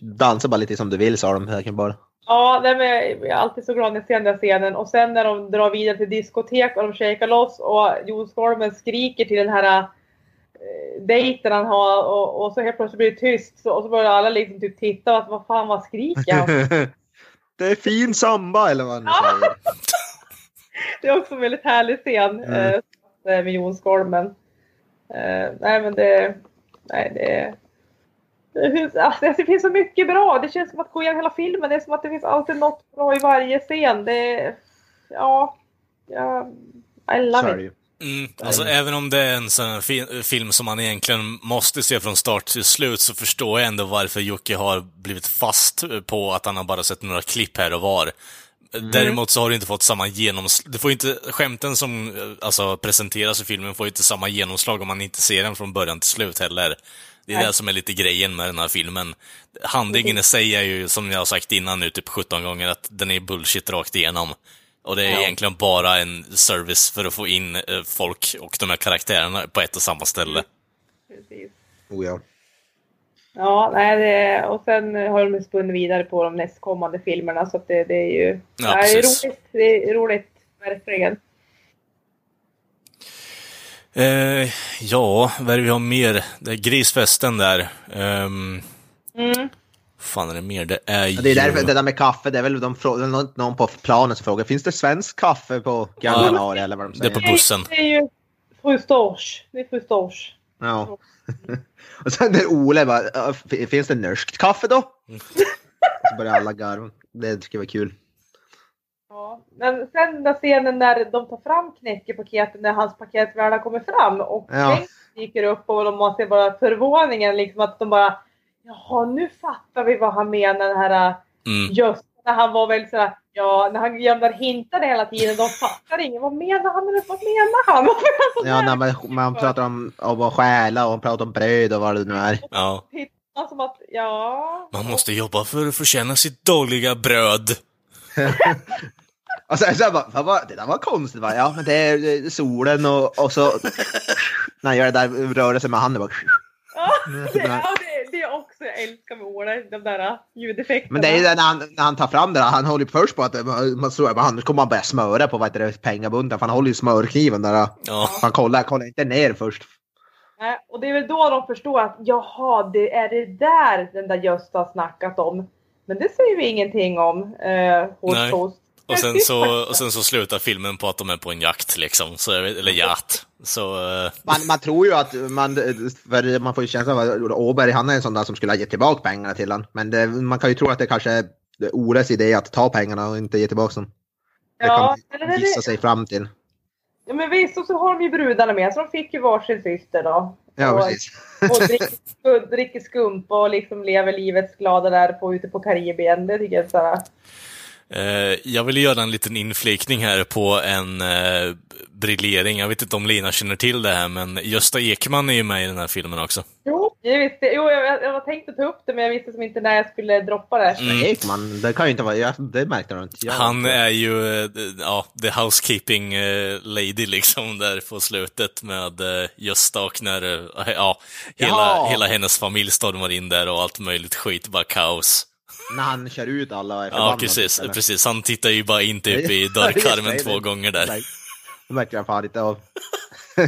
dansa bara lite som du vill sa de. säkert bara. Ja, nej, men jag är alltid så glad när jag ser den där scenen. Och sen när de drar vidare till diskotek och de shakar loss och Jon Skolmen skriker till den här eh, dejten han har och, och så helt plötsligt blir det tyst. Så, och så börjar alla liksom typ titta och att vad fan vad skriker han? det är fin samba eller vad han säger. Det är också en väldigt härlig scen Mm. eh, med Jon Skolmen. Eh, nej men det... Nej det... Det finns, alltså, det finns så mycket bra. Det känns som att gå igenom hela filmen. Det är som att det finns alltid något bra i varje scen. Det... Ja... ja I love det it. Mm, alltså även om det är en sån fi- film som man egentligen måste se från start till slut så förstår jag ändå varför Jocke har blivit fast på att han har bara sett några klipp här och var. Däremot så har du inte fått samma genomslag. Du får inte, skämten som eh, alltså, presenteras i filmen får inte samma genomslag om man inte ser den från början till slut heller. Det är Nej. det som är lite grejen med den här filmen. Handlingen i sig är ju, som jag har sagt innan nu, typ 17 gånger, att den är bullshit rakt igenom. Och det är Ja. egentligen bara en service för att få in eh, folk och de här karaktärerna på ett och samma ställe. Precis. Oh, ja. Ja, nej, det, och sen har de spunnit vidare på de nästkommande filmerna så att det, det är ju Ja, det är roligt. Det är roligt, verkligen. Eh, ja, vad är det vi har mer? Det är grisfesten där. Um, Mm. fan är det mer? Det är ju... Ja, Det är därför det där med kaffe, det är väl de frå- någon, på planen som frågar finns det svensk kaffe på Gran Ja, Canaria eller vad de det är säger. på bussen. Det är ju Frustors. Det är Frustors. Ja. Och sen när Ole bara, "Ja, finns det norskt kaffe då? Så börjar alla garva. Det tycker jag var kul. Ja. Men sen den där scenen när de tar fram knäckepaketet när hans paket väl har kommit fram och Ja. Bengt dyker upp och de man ser bara förvåningen liksom att de bara Jaha, nu fattar vi vad han menar den här Mm. just när han var väl sådär Ja, när han gömde hintade hela tiden. De fattar ingen. Vad menar han? Vad menar han? Varför är han så Ja, när man, man pratar om, om att stjäla och man pratar om bröd och vad det nu är. Ja. Som att, ja. Man måste jobba för att förtjäna sitt dagliga bröd. Sen så jag bara, var, det där var konstigt va? Ja, men det är solen och, och så när han gör det där rörelsen med handen bara. Ja, det, ja, det, det är också jag älskar med Åre, de där ljudeffekterna. Men det är ju det när han, när han tar fram det där, han håller ju först på att man tror att han kommer han börja smöra på vad heter pengabunten, för han håller ju smörkniven där. Ja. Han kollar, kollar inte ner först. Nej, Och det är väl då de förstår att jaha, det är det där den där Gösta har snackat om. Men det säger vi ingenting om eh, hos Nej. Och sen, så, och sen så slutar filmen på att de är på en jakt, liksom. Så, eller jakt. Så... eh, Man, man tror ju att man, för man får ju känslan av att Åberg, han är en sån där som skulle ha gett tillbaka pengarna till honom. Men det, man kan ju tro att det kanske är Ores idé att ta pengarna och inte ge tillbaka dem. Det Ja, kan eller det- sig fram till. Ja, men visst, och så har de ju brudarna med, så de fick ju varsin syster då. Ja, och, precis. och dricker, dricker skumpa och liksom lever livets glada där på, ute på Karibien. Det tycker jag är så här. Eh, jag vill göra en liten inflikning här på en eh, briljering. Jag vet inte om Lina känner till det här, men Gösta Ekman är ju med i den här filmen också. Jo, jag, visste, jo jag, jag var tänkt att ta upp det, men jag visste som inte när jag skulle droppa det. Mm. Ekman, det kan ju inte vara, ja, det märkte du inte. Ja. Han är ju, eh, ja, the housekeeping eh, lady liksom där på slutet med eh, Gösta och när, eh, ja, hela, Ja. hela hennes familj stormar in där och allt möjligt skit, bara kaos. När han kör ut alla och är Ja, precis, eller? precis. Han tittar ju bara in typ i dörrkarmen två gånger där. Nej, Det märker jag fan inte av.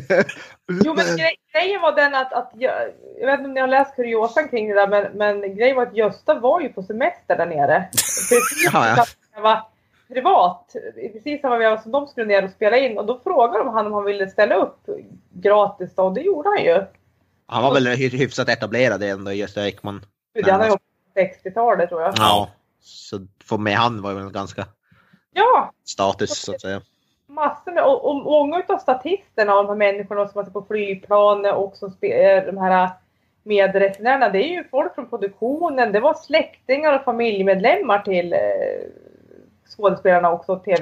Jo, men grej, grejen var den att, att jag, jag vet inte om ni har läst kuriosan kring det där, men, men grejen var att Gösta var ju på semester där nere. Precis ja. var privat, precis samma veva som de skulle ner och spela in. Och då frågade de han om han ville ställa upp gratis då, och det gjorde han ju. Han var väl hy- hyfsat etablerad ändå, Gösta Ekman. Han har ju 60-talet tror jag. Ja. Så få med han var väl ganska Ja, status så att säga. massor med, och, och många av statisterna och de här människorna som var på flygplan och som spe, eh, de här medresenärerna, det är ju folk från produktionen, det var släktingar och familjemedlemmar till eh, skådespelarna också, Ja.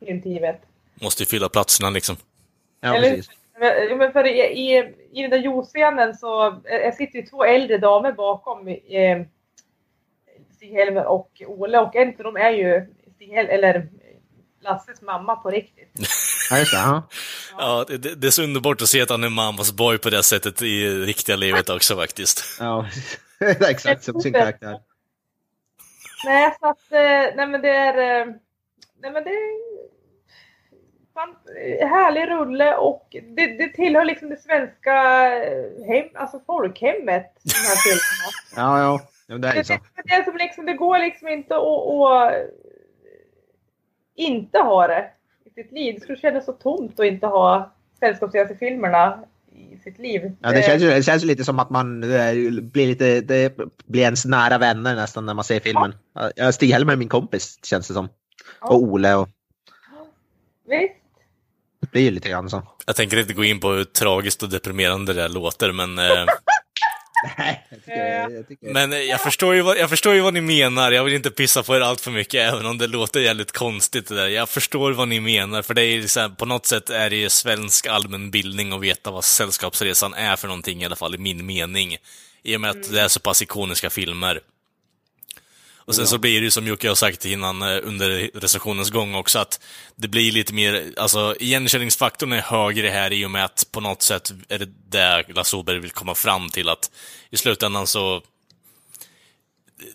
tv-filmteamet. Måste ju fylla platserna liksom. Ja, Eller- precis. Men men för i, i, i den där juicescenen så eh, jag sitter ju två äldre damer bakom eh, Stig-Helmer och Ole och en av dem är ju Stig-Hel- eller Lasses mamma på riktigt. Ja, just det. Ja. Ja, det, det är så underbart att se att han är mammas boy på det sättet i riktiga livet också faktiskt. Ja, det är exakt som sin karaktär. Nej, så att, eh, nej men det är, eh, nej men det är härlig rulle och det, det tillhör liksom det svenska eh, hem, alltså folkhemmet, de här filmerna. Ja, ja. det är så. det, det, som liksom, det går liksom inte att, eh, inte ha det i sitt liv. Det skulle kännas så tomt att inte ha sällskapsresefilmerna i sitt liv. Ja, det, känns ju, det känns ju lite som att man eh, blir lite, det blir ens nära vänner nästan när man ser filmen. Ja. Stig-Helmer är min kompis känns det som. Ja. Och Ole och Visst. Blir ju lite grann så. Jag tänker inte gå in på hur tragiskt och deprimerande det där låter, men, eh, Nej, jag tycker, jag tycker, men jag, förstår ju vad, jag förstår ju vad ni menar. Jag vill inte pissa på er allt för mycket, även om det låter jävligt konstigt det där. Jag förstår vad ni menar, för det är så här, på något sätt är det ju svensk allmänbildning att veta vad Sällskapsresan är för någonting, i alla fall i min mening. I och med att det är så pass ikoniska filmer. Och sen så blir det ju som Jocke har sagt innan eh, under recensionens gång också att det blir lite mer, alltså igenkänningsfaktorn är högre här i och med att på något sätt är det där Lasse Åberg vill komma fram till att i slutändan så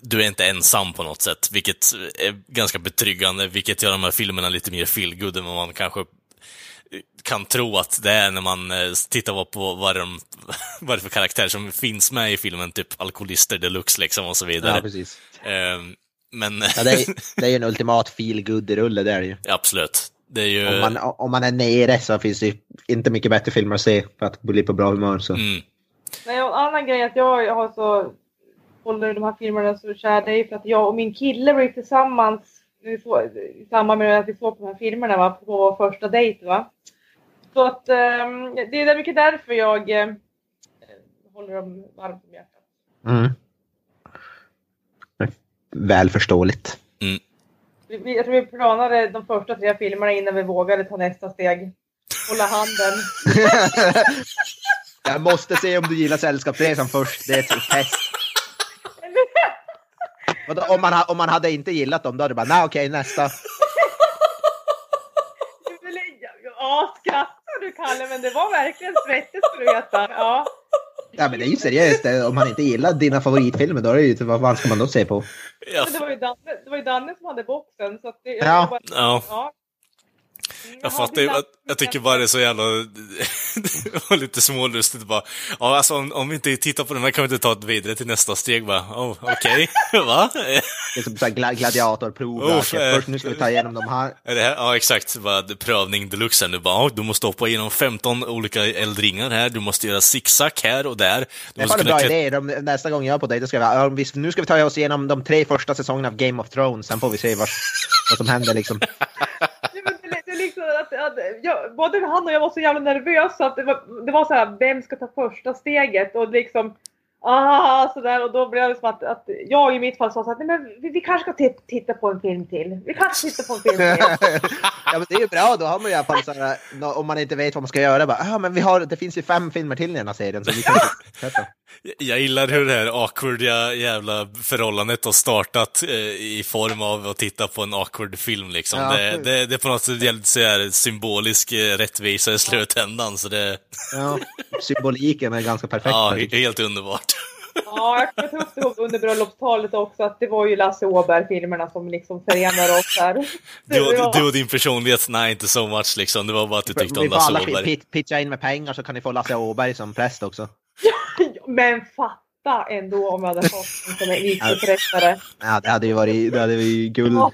du är inte ensam på något sätt, vilket är ganska betryggande, vilket gör de här filmerna lite mer feelgood än vad man kanske kan tro att det är när man eh, tittar på vad, de, vad det är för karaktär som finns med i filmen, typ alkoholister deluxe liksom och så vidare. ja, precis. Ehm, men Ja, det, är, det är ju en ultimat feel rulle det är det ju. absolut. Det är ju... Om man, om man är nere så finns det ju inte mycket bättre filmer att se för att bli på bra humör. Så. Mm, Nej, och en annan grej att jag har så håller de här filmerna så kär det är för att jag och min kille ju tillsammans vi såg, i samband med att vi såg på de här filmerna va, på första dejt. Va? Så att ehm, det är mycket därför jag eh, håller dem varmt om hjärtat. Mm. Väl förståeligt. Vi, jag tror vi planade de första tre filmerna innan vi vågade ta nästa steg. Hålla handen. Jag måste se om du gillar Sällskapsresan först. Det är ett test. Vadå, Om man, om man hade inte gillat dem, då hade du bara, nej okej nästa. Ja, skrattar du Kalle, men det var verkligen svettigt ska du veta. Ja. Ja men det är ju seriöst, det- om man inte gillar dina favoritfilmer, då är det ju, vad fan ska man då se på? ja, Men det var ju Danne, det var ju Danne som hade boxen. Så att det, Ja. jag bara- ja. ja. Jag fattar ju, att- jag tycker bara det är så jävla... det var lite smålustigt bara. Ja, alltså om, om vi inte tittar på den här kan vi inte ta det vidare till nästa steg bara. Oh, okej, va? Det är som så här gla- gladiatorprov. Oh. Först nu ska vi ta igenom de här. Är det här? Ja, exakt. Bara prövning deluxe här nu. Bara, du måste hoppa igenom 15 olika eldringar här. Du måste göra zigzag här och där. Du Det fan en bra idé. De, nästa gång jag är på dig, då ska vi, ja, nu ska vi ta oss igenom de tre första säsongerna av Game of Thrones. Sen får vi se vad, vad som händer liksom. Nej, men det, det är liksom att, jag, både han och jag var så jävla nervösa att det var, det var så här, vem ska ta första steget? Och liksom, ah, sådär. Och då blev det som att, att jag i mitt fall sa så att nej, men vi, vi kanske ska ti- titta på en film till. Vi kanske tittar på en film till. ja, men det är ju bra, då har man ju i alla fall så här, nå- om man inte vet vad man ska göra. Bara, ah, men vi har, det finns ju fem filmer till i den här serien. Så vi kan. Jag gillar hur det här awkwardiga jävla förhållandet har startat eh, i form av att titta på en awkward film liksom. Ja. Det, det, det är på något sätt jävligt så här symbolisk eh, rättvisa i slutändan, så det... Ja, symboliken är ganska perfekt. Ja, helt underbart. Ja, jag kan ta upp det under bröllopstalet också att det var ju Lasse Åberg-filmerna som liksom förenar oss här. Du, var- du och din personlighet, nej inte so much liksom. Det var bara att du tyckte om vi får Lasse alla Åberg. pi- pitcha in med pengar så kan ni få Lasse Åberg som präst också. Men fatta ändå om jag hade fått en som en vigselförrättare. Ja, det hade ju varit, det hade varit guld. Oh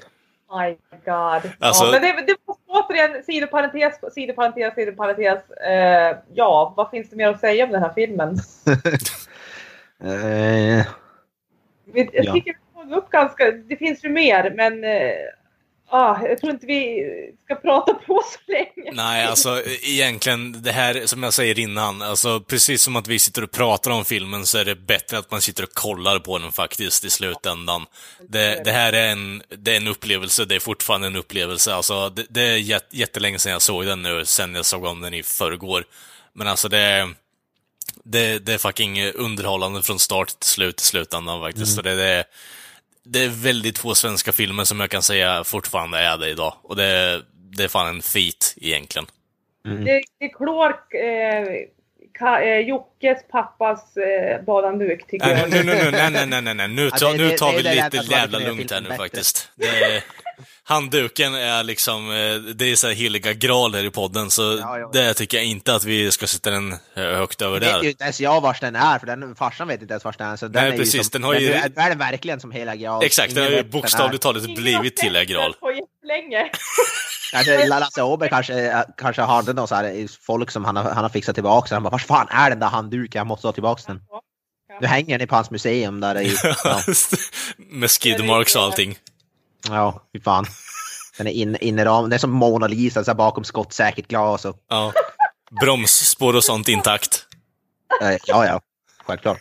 my god. Alltså- ja, men det, det var återigen sidoparentes, sidoparentes, sidoparentes. Eh, ja, vad finns det mer att säga om den här filmen? Eh, Vi, jag Ja. tycker vi tog upp ganska, det finns ju mer men eh, ah, jag tror inte vi ska prata på så länge. Nej, alltså egentligen, det här som jag säger innan, alltså precis som att vi sitter och pratar om filmen så är det bättre att man sitter och kollar på den faktiskt i slutändan. Det, det här är en, det är en upplevelse, det är fortfarande en upplevelse. Alltså, det, det är jät, jättelänge sedan jag såg den nu, sen jag såg om den i förrgår. Men alltså det är, det, det är fucking underhållande från start till slut i slutändan faktiskt. Så det, det, är, det är väldigt få svenska filmer som jag kan säga fortfarande är det idag. Och det, det är fan en feat egentligen. Det, det klår eh, ka, eh, Jockes pappas eh, badanduk tycker Nej, jag. nu, nu, nu, nej, nej, nej, nej, nej. Nu, det- nu tar det vi det lite jävla lugnt här nu bättre. faktiskt. Det är, handduken är liksom, eh, det är så här heliga graal här i podden, så Ja, ja. det tycker jag inte att vi ska sätta den eh, högt över vet ju där. inte ens jag vars den är, för den, farsan vet inte ens vars den är. Så den Nej, är precis, Ju som, den har ju- är, är den verkligen som hela graal. Exakt, den har ju bokstavligt talat blivit till den graal. jättelänge. Kanske Lasse Åberg kanske, kanske hade någon så här folk som han har, han har fixat tillbaka. Så han bara, vars fan är den där handduken? Jag måste ha tillbaka den. Nu hänger den på hans museum där i... Ja, Med skid marks och allting. Ja fy fan. Den är in, inneram, den är som Mona Lisa, så bakom skottsäkert glas och... Ja. Bromsspår och sånt intakt. eh, Ja, ja. Självklart.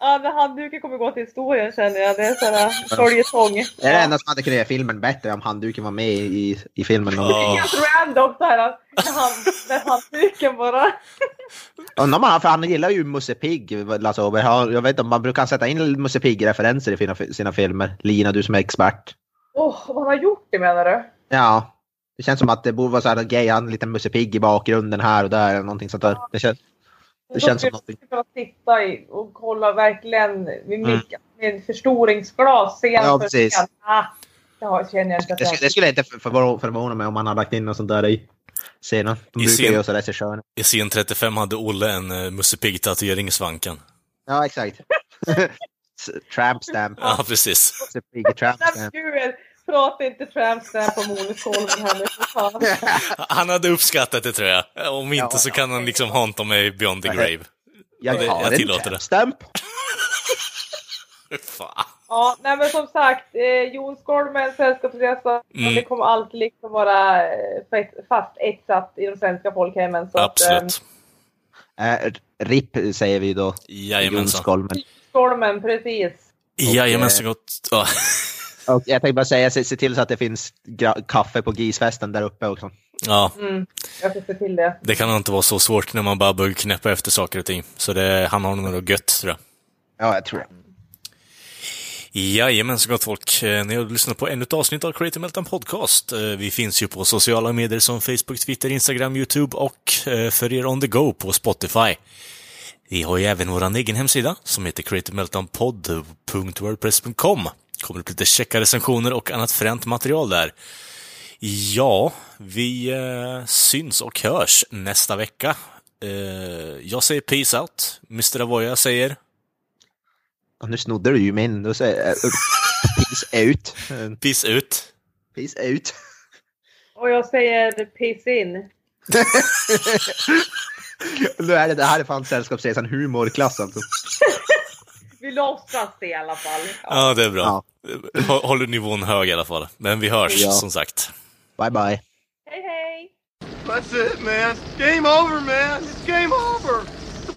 Ja, men handduken kommer gå till historien känner jag. Det är sådär följetong. Det är det enda som hade kunnat göra filmen bättre om handduken var med i, i filmen. Och, Ja. Helt random så här. När, han, när handduken bara... Undrar om han, för han gillar ju Musse Pigg, Lasse Åberg. Jag vet inte man brukar sätta in Musse Pigg-referenser i sina, sina filmer. Lina, du som är expert. Åh, vad han har gjort det menar du? Ja. Det känns som att det borde vara så här gay, han en liten Musse Pigg i bakgrunden här och där. eller Någonting sånt där. Det känns, det känns som någonting. Jag skulle sitta i och kolla verkligen med, mick- med förstoringsglas scen Mm. Ja, för precis. scen. Ah, det har- känner jag inte Det, skulle- det skulle inte förvå- förvåna mig om man hade lagt in något sånt där i scenen. De I brukar scen- göra så regissörerna. I scen 35 hade Olle en uh, Musse Pigg-tatuering i svanken. Ja, exakt. Tramp stamp. Ja, precis. Tramp stamp. prata inte trampstamp på Moneskolven här nu. Han hade uppskattat det tror jag. Om inte Ja, så kan han liksom hanta mig beyond the grave. Jag, det- har jag tillåter det. tramp stamp. Fan. Ja, nej men som sagt, eh, Jon Skolmen, Sällskapsresan, Mm. det kommer alltid liksom vara eh, fast- etsat i de svenska folkhemmen. Så Att, eh, Absolut. RIP säger vi då. Jajamensan. Skolmen. Skolmen, precis. Jajamensan gott. Ja. Och jag tänkte bara säga, se, se till så att det finns kaffe på GIS-festen där uppe också. ja, Mm, jag ska se till det. det kan nog inte vara så svårt när man bara börjar knäppa efter saker och ting. Så det, han har nog något gött, tror jag. Ja, jag tror det. Jajamensan gott folk. Eh, Ni har lyssnat på ännu ett avsnitt av Creative Meltdown Podcast. Eh, Vi finns ju på sociala medier som Facebook, Twitter, Instagram, YouTube och eh, för er on the go på Spotify. Vi har ju även vår egen hemsida som heter creativemeltdownpodd.wordpress.com. kommer upp lite checka recensioner och annat fränt material där. Ja, vi eh, syns och hörs nästa vecka. Eh, jag säger peace out. Mr. Avoya säger Ja, nu snodde du ju min. Då säger jag peace out. Eh, peace ut. Peace out. Och jag säger piss in. Nu är det, det här är fan Sällskapsresan humorklass alltså. Vi låtsas det i alla fall. Ja, det är bra. Ja. Hå- Håller nivån hög i alla fall. Men vi hörs, Ja. som sagt. Bye bye. Hej hej! That's it, man. Game over, man. It's game over.